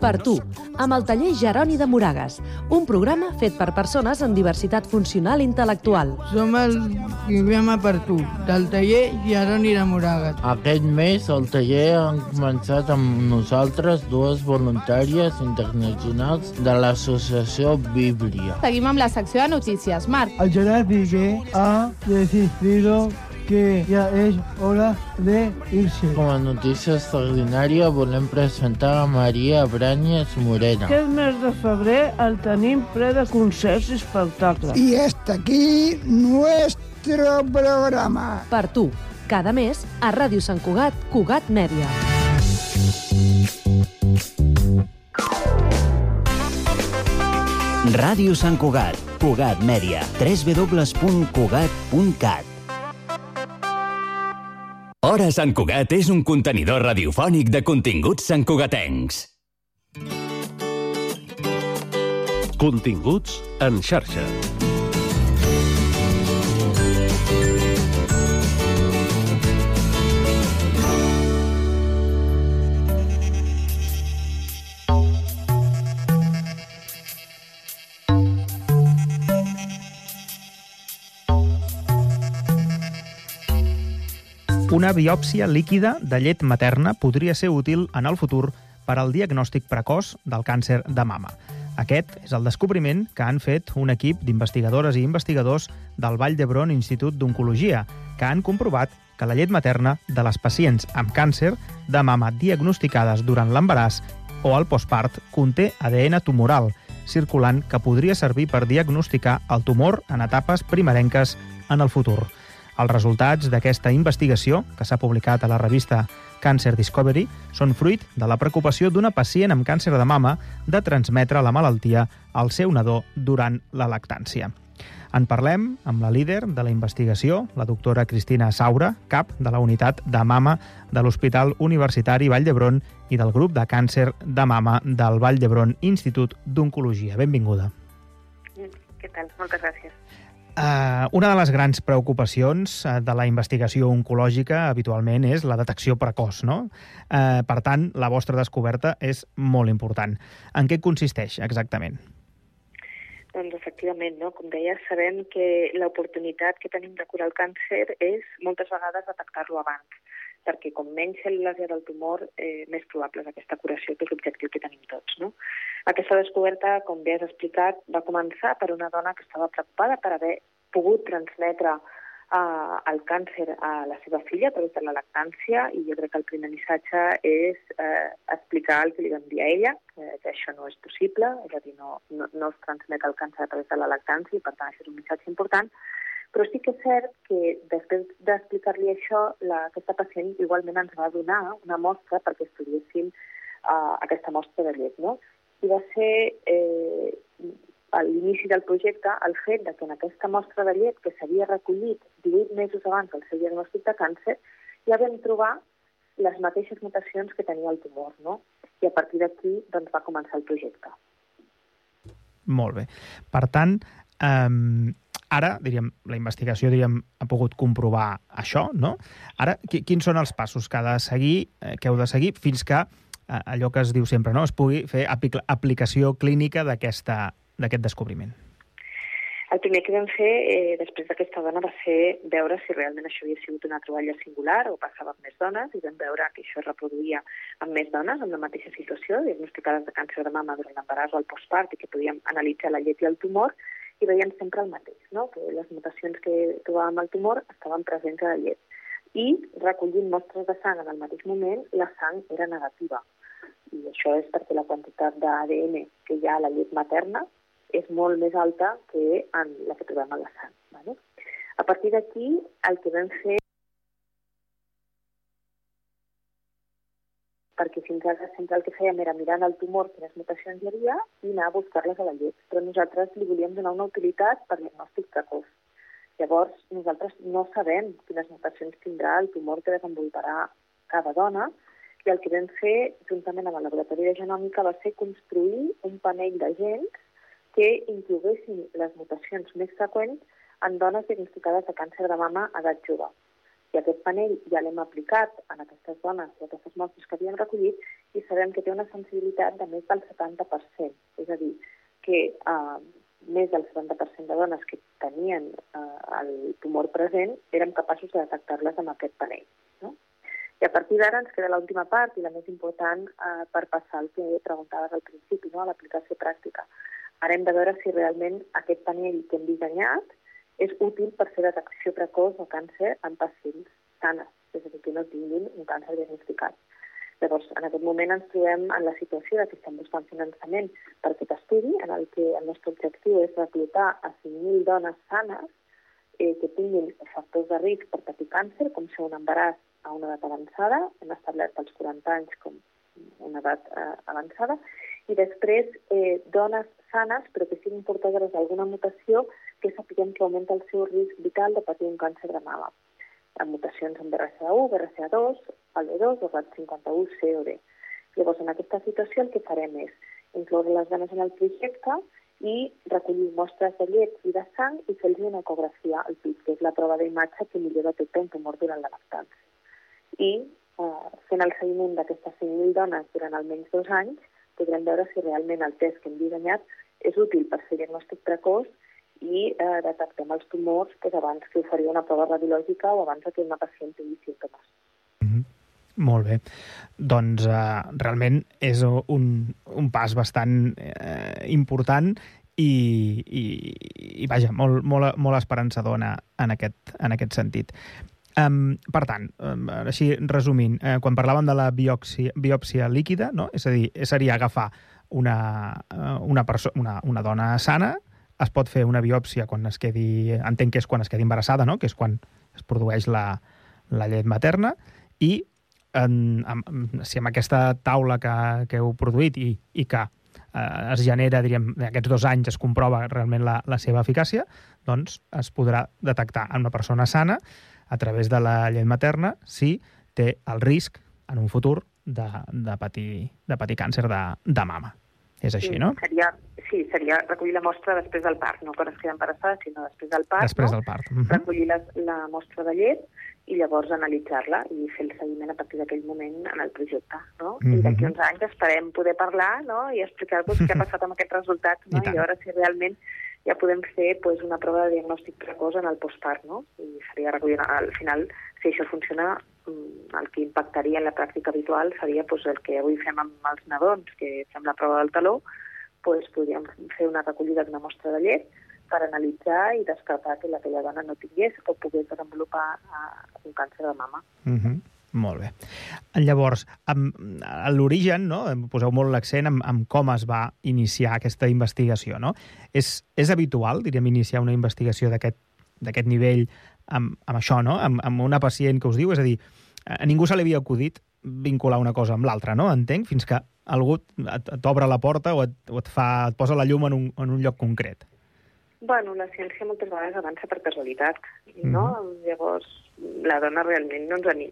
Per tu, amb el taller Jeroni de Moragas, un programa fet per persones amb diversitat funcional i intel·lectual. Som el programa per tu, del taller Jeroni de Moragas. Aquest mes al taller han començat amb nosaltres dues voluntàries internacionals de l'associació Bíblia. Seguim amb la secció de notícies. Marc. El Gerard Piqué ha decidido que ya es hora de irse. Com a notícia extraordinària volem presentar a Maria Branyes Morena. Aquest mes de febrer el tenim ple de concerts i espectacles. Y hasta aquí nuestro programa. Per tu, cada mes a Ràdio Sant Cugat, Cugat Mèdia. Ràdio Sant Cugat, Cugat Mèdia, www.cugat.cat. Hora Sant Cugat és un contenidor radiofònic de continguts santcugatencs. Continguts en xarxa. Una biòpsia líquida de llet materna podria ser útil en el futur per al diagnòstic precoç del càncer de mama. Aquest és el descobriment que han fet un equip d'investigadores i investigadors del Vall d'Hebron Institut d'Oncologia, que han comprovat que la llet materna de les pacients amb càncer de mama diagnosticades durant l'embaràs o el postpart conté ADN tumoral, circulant que podria servir per diagnosticar el tumor en etapes primerenques en el futur. Els resultats d'aquesta investigació, que s'ha publicat a la revista Cancer Discovery, són fruit de la preocupació d'una pacient amb càncer de mama de transmetre la malaltia al seu nadó durant la lactància. En parlem amb la líder de la investigació, la doctora Cristina Saura, cap de la unitat de mama de l'Hospital Universitari Vall d'Hebron i del grup de càncer de mama del Vall d'Hebron Institut d'Oncologia. Benvinguda. Què tal? Moltes gràcies. Uh, una de les grans preocupacions uh, de la investigació oncològica habitualment és la detecció precoç, no? Uh, per tant, la vostra descoberta és molt important. En què consisteix exactament? Doncs efectivament, no? com deies, sabem que l'oportunitat que tenim de curar el càncer és moltes vegades detectar-lo abans, perquè com menys cèl·lules hi ha del tumor, eh, més probable és aquesta curació, que és l'objectiu que tenim tots. No? Aquesta descoberta, com bé has explicat, va començar per una dona que estava preocupada per haver pogut transmetre uh, el càncer a la seva filla a través de la lactància i jo crec que el primer missatge és eh, explicar el que li vam dir a ella, eh, que això no és possible, és a dir, no, no, no es transmet el càncer a través de la lactància i per tant això és un missatge important, però sí que és cert que després d'explicar-li això, la, aquesta pacient igualment ens va donar una mostra perquè estudiéssim uh, aquesta mostra de llet, no? I va ser eh, a l'inici del projecte el fet de que en aquesta mostra de llet que s'havia recollit 18 mesos abans del seu diagnòstic de càncer ja vam trobar les mateixes mutacions que tenia el tumor, no? I a partir d'aquí doncs, va començar el projecte. Molt bé. Per tant, um, ara, diríem, la investigació diríem, ha pogut comprovar això, no? Ara, qui, quins són els passos que ha de seguir, eh, que heu de seguir, fins que eh, allò que es diu sempre, no?, es pugui fer apli aplicació clínica d'aquest descobriment? El primer que vam fer eh, després d'aquesta dona va ser veure si realment això havia sigut una troballa singular o passava amb més dones i vam veure que això es reproduïa amb més dones amb la mateixa situació, diagnosticades de càncer de mama durant l'embaràs o el postpart i que podíem analitzar la llet i el tumor i veiem sempre el mateix, no? que les mutacions que trobàvem al tumor estaven presents a la llet. I recollint mostres de sang en el mateix moment, la sang era negativa. I això és perquè la quantitat d'ADN que hi ha a la llet materna és molt més alta que en la que trobem a la sang. Vale? A partir d'aquí, el que vam fer perquè fins ara sempre el que fèiem era mirar el tumor quines mutacions hi havia i anar a buscar-les a la llet. Però nosaltres li volíem donar una utilitat per diagnòstic precoç. Llavors, nosaltres no sabem quines mutacions tindrà el tumor que desenvoluparà cada dona i el que vam fer, juntament amb el laboratori de genòmica, va ser construir un panell de gens que incloguessin les mutacions més freqüents en dones diagnosticades de càncer de mama a edat jove. I aquest panell ja l'hem aplicat en aquestes dones i aquestes mostres que havíem recollit i sabem que té una sensibilitat de més del 70%. És a dir, que eh, més del 70% de dones que tenien eh, el tumor present érem capaços de detectar-les amb aquest panell. No? I a partir d'ara ens queda l'última part i la més important eh, per passar el que preguntaves al principi, no? a l'aplicació pràctica. Ara hem de veure si realment aquest panell que hem dissenyat és útil per fer detecció precoç de càncer en pacients sanes, és a dir, que no tinguin un càncer diagnosticat. Llavors, en aquest moment ens trobem en la situació que estem buscant finançament per aquest estudi, en el que el nostre objectiu és reclutar a 5.000 dones sanes eh, que tinguin factors de risc per patir càncer, com ser un embaràs a una edat avançada, hem establert els 40 anys com una edat eh, avançada, i després eh, dones sanes però que siguin portadores d'alguna mutació que sapiguem que augmenta el seu risc vital de patir un càncer de mama. Amb mutacions en BRCA1, BRCA2, el B2 o RAT51C o D. Llavors, en aquesta situació el que farem és incloure les dones en el projecte i recollir mostres de llet i de sang i fer-los una ecografia al pit, que és la prova d'imatge que millor detecta un tumor durant la lactància. I eh, fent el seguiment d'aquestes 5.000 dones durant almenys dos anys, podrem veure si realment el test que hem dissenyat és útil per fer diagnòstic precoç i eh, detectem els tumors doncs, abans que oferir una prova radiològica o abans que una pacient tingui símptomes. Molt bé. Doncs eh, realment és un, un pas bastant eh, important i, i, i vaja, molt, molt, molt esperançador en, aquest, en aquest sentit. Um, per tant, um, així resumint, eh, quan parlàvem de la biòpsia, biòpsia líquida, no? és a dir, seria agafar una, eh, una, una, una dona sana, es pot fer una biòpsia quan es quedi, entenc que és quan es quedi embarassada, no? que és quan es produeix la, la llet materna, i en, en, si amb aquesta taula que, que heu produït i, i que eh, es genera, diríem, en aquests dos anys es comprova realment la, la seva eficàcia, doncs es podrà detectar en una persona sana a través de la llet materna si té el risc en un futur de, de, patir, de patir càncer de, de mama. És així, sí, no? Seria, sí, seria recollir la mostra després del part, no quan es queda embarassada, sinó després del part. Després no? del part. Mhm. Recollir la, la mostra de llet i llavors analitzar-la i fer el seguiment a partir d'aquell moment en el projecte. No? I Mhm. d'aquí uns anys esperem poder parlar no? i explicar-vos què ha passat amb aquests resultats no? I I, tant. I veure si realment ja podem fer pues, una prova de diagnòstic precoç en el postpart. No? I seria recollir, al final, si això funciona, mm, el que impactaria en la pràctica habitual seria pues, el que avui fem amb els nadons, que fem la prova del taló, pues, podríem fer una recollida d'una mostra de llet per analitzar i descartar que aquella dona no tingués o pogués desenvolupar uh, un càncer de mama. Uh -huh. Molt bé. Llavors, amb, a l'origen, no? poseu molt l'accent en, en com es va iniciar aquesta investigació. No? És, és habitual, diríem, iniciar una investigació d'aquest nivell amb, amb això, no? Amb, amb una pacient que us diu, és a dir, a ningú se li havia acudit vincular una cosa amb l'altra, no? Entenc, fins que algú t'obre la porta o et, o et, fa, et posa la llum en un, en un lloc concret. Bueno, la ciència moltes vegades avança per casualitat, no? Llavors, la dona realment no, ens ani...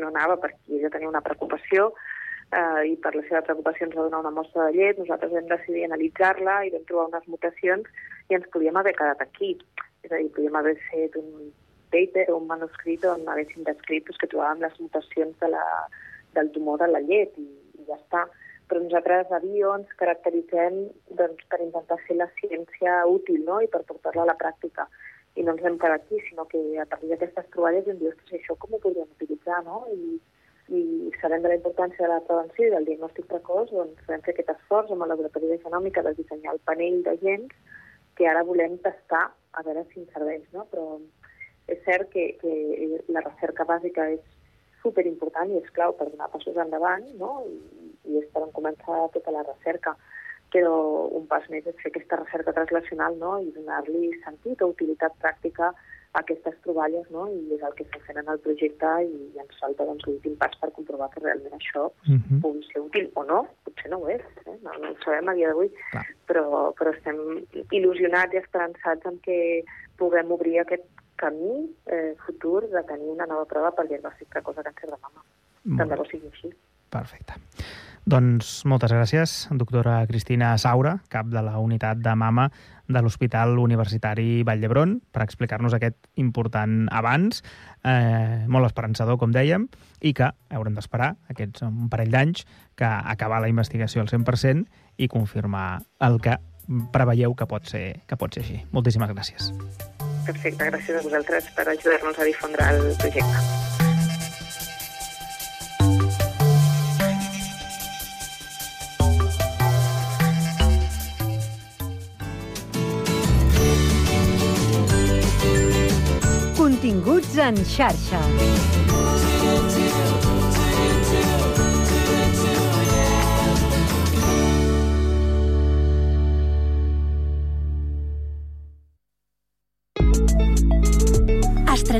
no anava perquè ella tenia una preocupació eh, i per la seva preocupació ens va donar una mostra de llet, nosaltres vam decidir analitzar-la i vam trobar unes mutacions i ens podíem haver quedat aquí. És a dir, podríem haver fet un paper o un manuscrit on haguéssim descrit doncs, que trobàvem les mutacions de la, del tumor de la llet i, i ja està. Però nosaltres a Bio ens caracteritzem doncs, per intentar fer la ciència útil no? i per portar-la a la pràctica. I no ens hem quedat aquí, sinó que a partir d'aquestes troballes hem dit, ostres, això com ho podríem utilitzar, no? I, i sabent de la importància de la prevenció i del diagnòstic precoç, doncs vam fer aquest esforç amb el laboratori de genòmica de dissenyar el panell de gens que ara volem tastar a veure si ens serveix, no? Però és cert que, que la recerca bàsica és superimportant i és clau per donar passos endavant, no? I, i és per on començar tota la recerca. Però un pas més és fer aquesta recerca translacional no? i donar-li sentit o utilitat pràctica a aquestes troballes, no? i és el que estem fent en el projecte i ens falta doncs, l'últim pas per comprovar que realment això Mhm. pugui ser útil o no, potser no ho és, eh? no, no ho sabem a dia d'avui, però, però estem il·lusionats i esperançats en que puguem obrir aquest camí eh, futur de tenir una nova prova per diagnòstic precoç de càncer de mama. Tant de bo sigui així. Perfecte. Doncs moltes gràcies, doctora Cristina Saura, cap de la unitat de mama de l'Hospital Universitari Vall d'Hebron, per explicar-nos aquest important avanç, eh, molt esperançador, com dèiem, i que haurem d'esperar aquests un parell d'anys que acabar la investigació al 100% i confirmar el que preveieu que pot ser, que pot ser així. Moltíssimes gràcies. Perfecte, gràcies a vosaltres per ajudar-nos a difondre el projecte. Continguts en xarxa.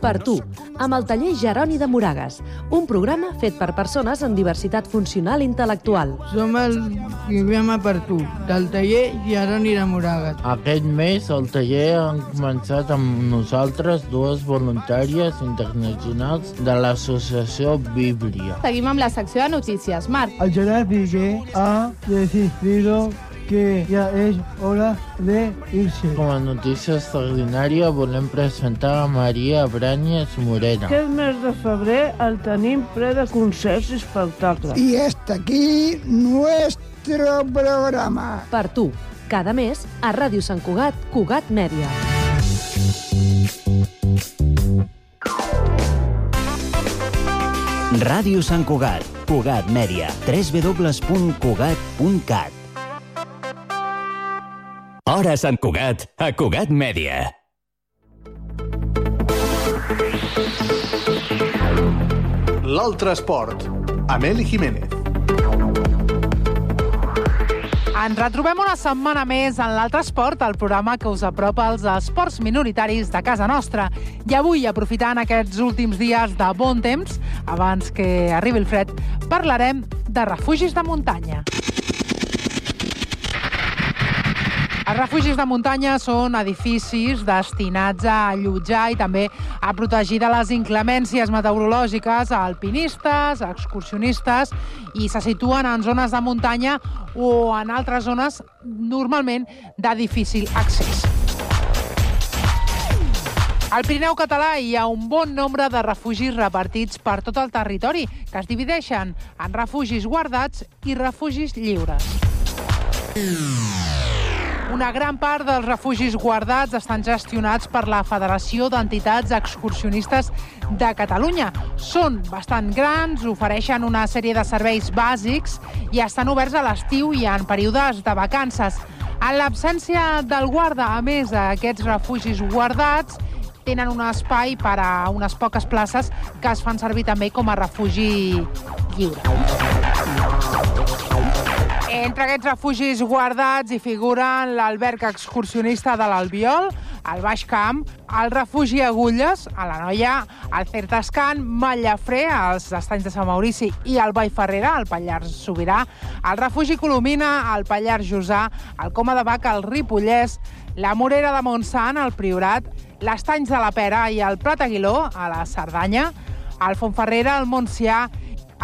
Per tu, amb el taller Jeroni de Moragas, un programa fet per persones amb diversitat funcional intel·lectual. Som el programa per tu, del taller Jeroni de Moragas. Aquest mes al taller han començat amb nosaltres dues voluntàries internacionals de l'associació Bíblia. Seguim amb la secció de notícies. Marc. El Gerard Piqué ha decidido que ya es hora de irse. Com a notícia extraordinària volem presentar a Maria Branyes Morena. Aquest mes de febrer el tenim ple de concerts i espectacles. Y hasta aquí nuestro programa. Per tu, cada mes a Ràdio Sant Cugat, Cugat Mèdia. Ràdio Sant Cugat, Cugat Mèdia, www.cugat.cat. Hora Sant Cugat, a Cugat Mèdia. L'altre esport, amb Eli Jiménez. Ens retrobem una setmana més en l'Altre Esport, el programa que us apropa als esports minoritaris de casa nostra. I avui, aprofitant aquests últims dies de bon temps, abans que arribi el fred, parlarem de refugis de muntanya. Els refugis de muntanya són edificis destinats a allotjar i també a protegir de les inclemències meteorològiques a alpinistes, a excursionistes i se situen en zones de muntanya o en altres zones normalment de difícil accés. Al Pirineu català hi ha un bon nombre de refugis repartits per tot el territori, que es divideixen en refugis guardats i refugis lliures. Una gran part dels refugis guardats estan gestionats per la Federació d'Entitats Excursionistes de Catalunya. Són bastant grans, ofereixen una sèrie de serveis bàsics i estan oberts a l'estiu i en períodes de vacances. En l'absència del guarda, a més d'aquests refugis guardats, tenen un espai per a unes poques places que es fan servir també com a refugi lliure. Entre aquests refugis guardats hi figuren l'alberg excursionista de l'Albiol, al Baix Camp, el refugi Agulles, a la Noia, el Certascan, Mallafré, als Estanys de Sant Maurici i el Vall Ferrera, al Pallars Sobirà, el refugi Colomina, al Pallars Jussà, el Coma de Vaca, al Ripollès, la Morera de Montsant, al Priorat, l'Estanys de la Pera i el Prat Aguiló, a la Cerdanya, el Fontferrera, al Montsià,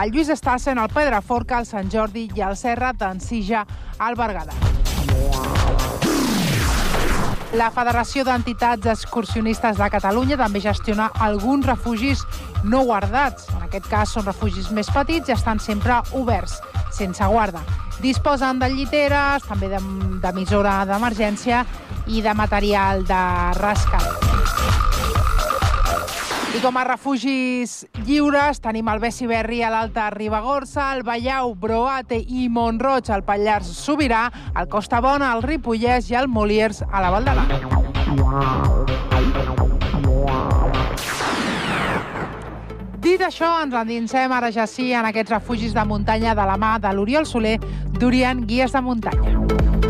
el Lluís Estassen, el Pedraforca, el Sant Jordi i el Serra d'Ensija, al Berguedà. La Federació d'Entitats Excursionistes de Catalunya també gestiona alguns refugis no guardats. En aquest cas són refugis més petits i estan sempre oberts, sense guarda. Disposen de lliteres, també d'em- d'emissora d'emergència i de material de rescat. I com a refugis lliures tenim el Bessi Berri a l'Alta Ribagorça, el Ballau, Broate i Montroig al Pallars Sobirà, el Costa Bona, el Ripollès i el Moliers a la Val d'Aran. Dit això, ens endinsem ara ja sí en aquests refugis de muntanya de la mà de l'Oriol Soler, d'Orient Guies de Muntanya.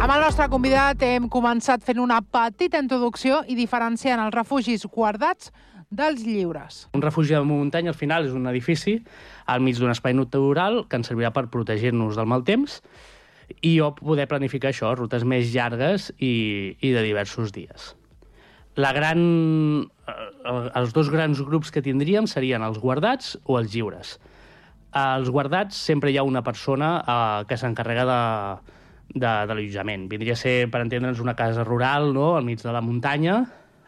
Amb el nostre convidat hem començat fent una petita introducció i diferenciant els refugis guardats dels lliures. Un refugi de muntanya, al final, és un edifici al mig d'un espai natural que ens servirà per protegir-nos del mal temps i jo poder planificar això, rutes més llargues i, i de diversos dies. La gran, eh, els dos grans grups que tindríem serien els guardats o els lliures. Als guardats sempre hi ha una persona eh, que s'encarrega de, de, de l'allotjament. Vindria a ser, per entendre'ns, una casa rural, no?, al mig de la muntanya,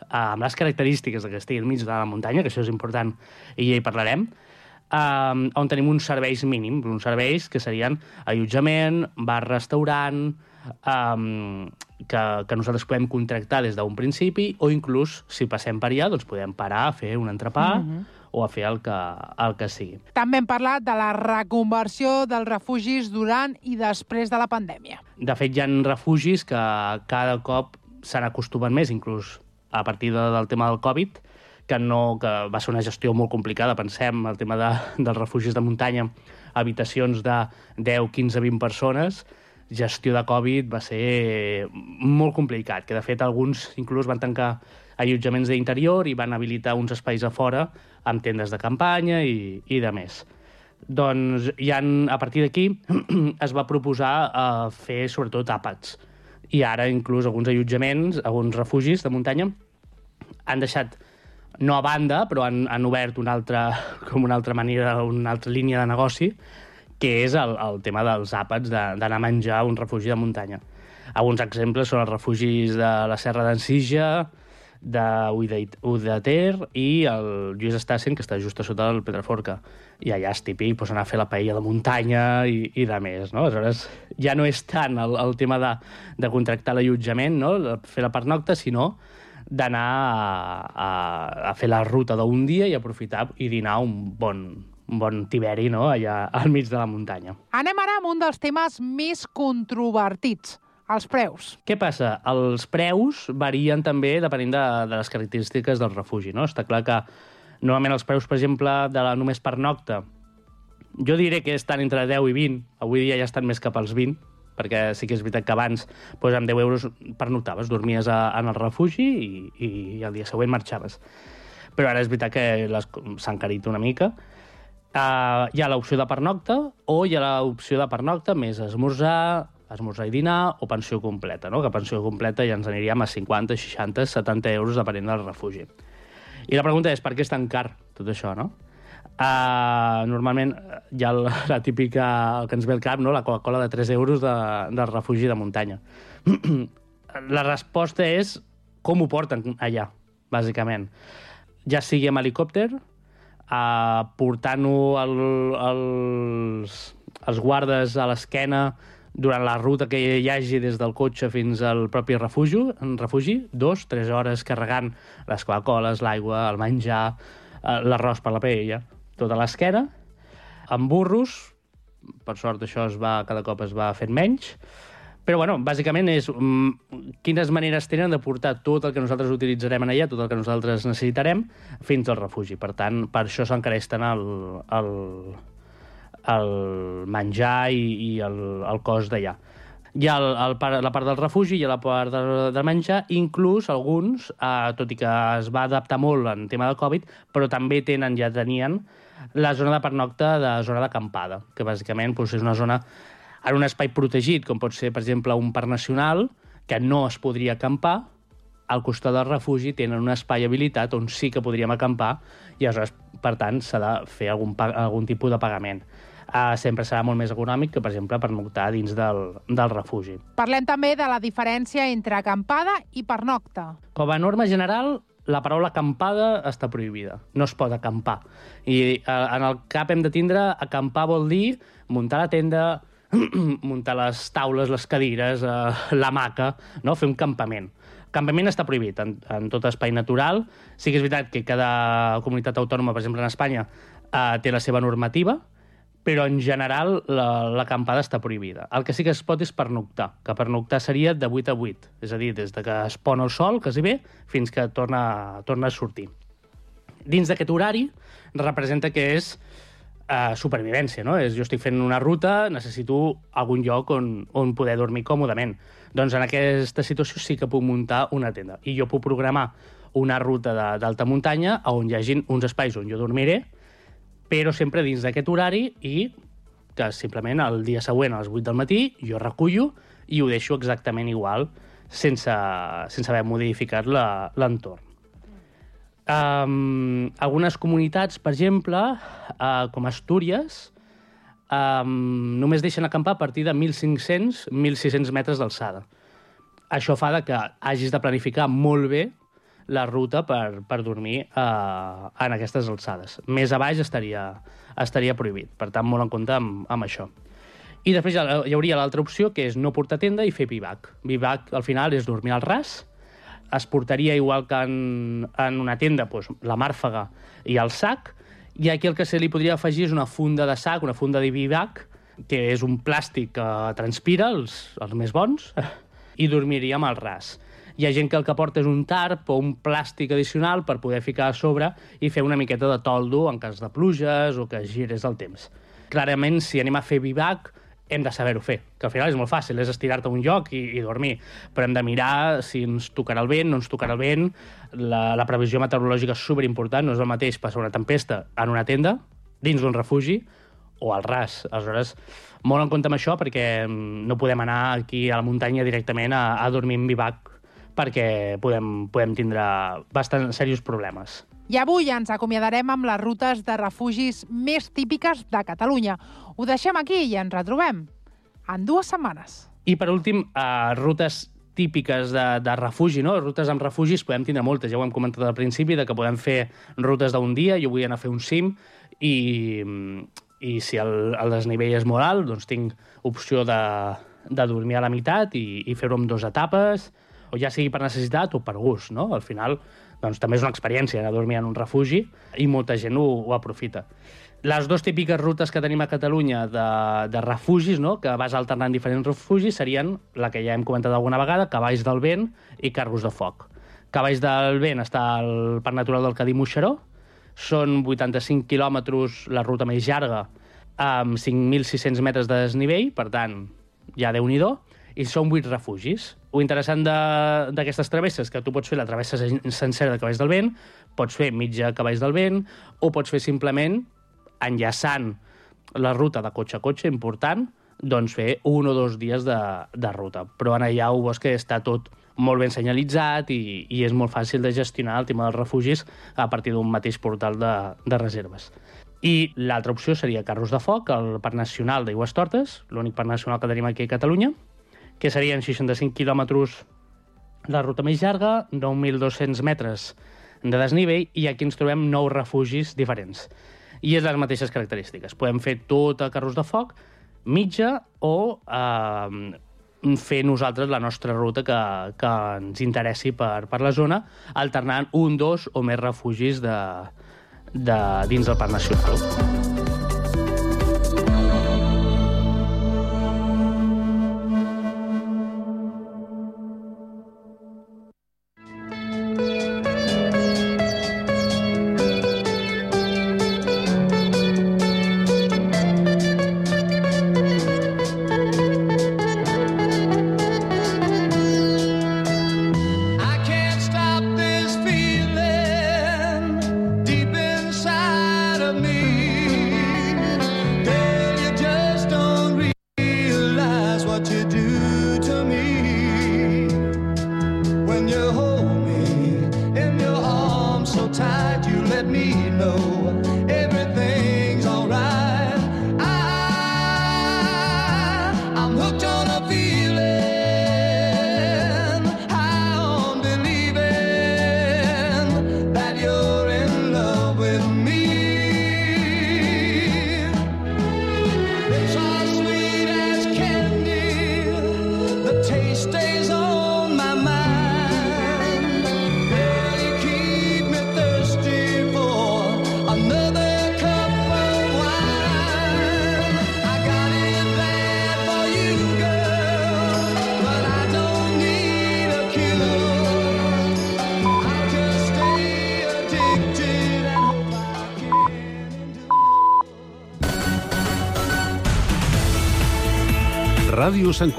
eh, amb les característiques de que estigui al mig de la muntanya, que això és important, i ja hi parlarem, eh, on tenim uns serveis mínims, uns serveis que serien allotjament, bar-restaurant, um, que, que nosaltres podem contractar des d'un principi o inclús, si passem per allà, doncs podem parar fer un entrepà Mhm. O a fer el que, el que sigui. També hem parlat de la reconversió dels refugis durant i després de la pandèmia. De fet, hi ha refugis que cada cop se n'acostumen més, inclús a partir de, del tema del Covid, que, no, que va ser una gestió molt complicada. Pensem el tema de, dels refugis de muntanya, habitacions de 10, 15, 20 persones, gestió de Covid va ser molt complicat, que de fet alguns inclús van tancar allotjaments d'interior i van habilitar uns espais a fora amb tendes de campanya i, i de més. Doncs ja a partir d'aquí es va proposar uh, fer sobretot àpats. I ara inclús alguns allotjaments, alguns refugis de muntanya han deixat no a banda, però han, han obert una altra, com una altra manera, una altra línia de negoci, que és el, el tema dels àpats, de- d'anar a menjar a un refugi de muntanya. Alguns exemples són els refugis de la Serra d'Ensija, de Udater i el Lluís Estassen, que està just a sota del Pedraforca. I allà és típic pues, anar a fer la paella de muntanya i, i de més. No? Aleshores, ja no és tant el, el tema de, de contractar l'allotjament, no? de fer la pernocta, sinó d'anar a, a, a fer la ruta d'un dia i aprofitar i dinar un bon, un bon tiberi no? allà al mig de la muntanya. Anem ara amb un dels temes més controvertits, els preus. Què passa? Els preus varien també depenent de, de les característiques del refugi. No? Està clar que normalment els preus, per exemple, de la només per nocta, jo diré que estan entre 10 i 20. Avui dia ja estan més cap als 20, perquè sí que és veritat que abans doncs, amb 10 euros pernoctaves, dormies a, en el refugi i, i, i el dia següent marxaves. Però ara és veritat que les- s'ha encarit una mica. Uh, hi ha l'opció de pernocta o hi ha l'opció de pernocta més esmorzar, esmorzar i dinar o pensió completa, no? que pensió completa ja ens aniríem a 50, 60, 70 euros depenent del refugi. I la pregunta és per què és tan car tot això, no? Uh, normalment eh, hi ha la, la típica, el que ens ve al cap, no? la Coca-Cola de 3 euros de, del refugi de muntanya. la resposta és com ho porten allà, bàsicament. Ja sigui amb helicòpter, uh, portant-ho al, als, als guardes a l'esquena durant la ruta que hi hagi des del cotxe fins al propi refugi, refugi dos, tres hores carregant les Coca-Coles, l'aigua, el menjar, eh, l'arròs per la paella, tot a l'esquena, amb burros, per sort això es va, cada cop es va fent menys, Però, bueno, bàsicament és mm, quines maneres tenen de portar tot el que nosaltres utilitzarem en allà, tot el que nosaltres necessitarem, fins al refugi. Per tant, per això s'encareix tant el, el, el menjar i, i el, el cost d'allà. Hi ha el, el, la part del refugi, ha la part de, de menjar, inclús alguns, eh, tot i que es va adaptar molt en tema de Covid, però també tenen, ja tenien, la zona de pernocte de zona d'acampada, que bàsicament doncs, és una zona en un espai protegit, com pot ser, per exemple, un parc nacional, que no es podria acampar, al costat del refugi tenen un espai habilitat on sí que podríem acampar i aleshores, per tant, s'ha de fer algun, algun tipus de pagament. Uh, sempre serà molt més econòmic que, per exemple, pernoctar dins del, del refugi. Parlem també de la diferència entre acampada i pernocta. Com a norma general, la paraula acampada està prohibida. No es pot acampar. I eh, en el cap hem de tindre acampar vol dir muntar la tenda, muntar les taules, les cadires, eh, l'hamaca, no? fer un campament. Campament està prohibit en, en tot espai natural. Sí que és veritat que cada comunitat autònoma, per exemple en Espanya, eh, té la seva normativa, però en general la- l'acampada està prohibida. El que sí que es pot és pernoctar, que pernoctar seria de 8 a 8, és a dir, des de que es pon el sol, quasi bé, fins que torna, torna a sortir. Dins d'aquest horari representa que és eh, supervivència, no? És, jo estic fent una ruta, necessito algun lloc on, on poder dormir còmodament. Doncs en aquesta situació sí que puc muntar una tenda. I jo puc programar una ruta d'alta muntanya on hi hagin uns espais on jo dormiré, però sempre dins d'aquest horari i que simplement el dia següent a les 8 del matí jo recullo i ho deixo exactament igual sense, sense haver modificat l'entorn. Um, algunes comunitats, per exemple, uh, com Astúries, um, només deixen acampar a partir de 1.500-1.600 metres d'alçada. Això fa de que hagis de planificar molt bé la ruta per, per dormir uh, en aquestes alçades. Més a baix estaria, estaria prohibit, per tant, molt en compte amb, amb això. I després hi hauria l'altra opció, que és no portar tenda i fer bivac. Bivac, al final, és dormir al ras, es portaria igual que en, en una tenda doncs, la màrfaga i el sac, i aquí el que se li podria afegir és una funda de sac, una funda de bivac, que és un plàstic que transpira, els, els més bons, i dormiríem al ras. Hi ha gent que el que porta és un tarp o un plàstic addicional per poder ficar a sobre i fer una miqueta de toldo en cas de pluges o que gires el temps. Clarament, si anem a fer bivac, hem de saber-ho fer, que al final és molt fàcil, és estirar-te a un lloc i, i dormir, però hem de mirar si ens tocarà el vent, no ens tocarà el vent, la, la previsió meteorològica és superimportant, no és el mateix passar una tempesta en una tenda, dins d'un refugi, o al ras. Aleshores, molt en compte amb això, perquè mm, no podem anar aquí a la muntanya directament a, a dormir en bivac, perquè podem, podem tindre bastant serios problemes. I avui ens acomiadarem amb les rutes de refugis més típiques de Catalunya. Ho deixem aquí i ens retrobem en dues setmanes. I per últim, eh, rutes típiques de, de refugi, no? Rutes amb refugis podem tindre moltes, ja ho hem comentat al principi, de que podem fer rutes d'un dia, jo vull anar a fer un cim, i, i si el, el desnivell és molt alt, doncs tinc opció de, de dormir a la meitat i, i fer-ho en dues etapes, o ja sigui per necessitat o per gust, no? Al final, doncs també és una experiència a dormir en un refugi i molta gent ho, ho aprofita. Les dues típiques rutes que tenim a Catalunya de, de refugis, no? que vas alternant diferents refugis, serien la que ja hem comentat alguna vegada, Cavalls del Vent i Carros de Foc. Cavalls del Vent està al Parc Natural del Cadí Moixeró, són 85 quilòmetres la ruta més llarga, amb 5.600 metres de desnivell, per tant, ja déu nhi i són 8 refugis. Lo interessant d'aquestes travesses que tu pots fer la travessa sen- sencera de Cavalls del Vent, pots fer mitja Cavalls del Vent, o pots fer simplement enllaçant la ruta de cotxe a cotxe, important, doncs fer un o dos dies de, de ruta. Però en allà ho veus que està tot molt ben senyalitzat i, i és molt fàcil de gestionar el tema dels refugis a partir d'un mateix portal de, de reserves. I l'altra opció seria Carros de Foc, el Parc Nacional d'Aigües Tortes, l'únic parc nacional que tenim aquí a Catalunya, que serien 65 quilòmetres la ruta més llarga, 9.200 metres de desnivell, i aquí ens trobem nou refugis diferents. I és les mateixes característiques. Podem fer tot a carros de foc, mitja, o eh, fer nosaltres la nostra ruta que, que ens interessi per, per la zona, alternant un, dos o més refugis de, de dins del Parc Nacional.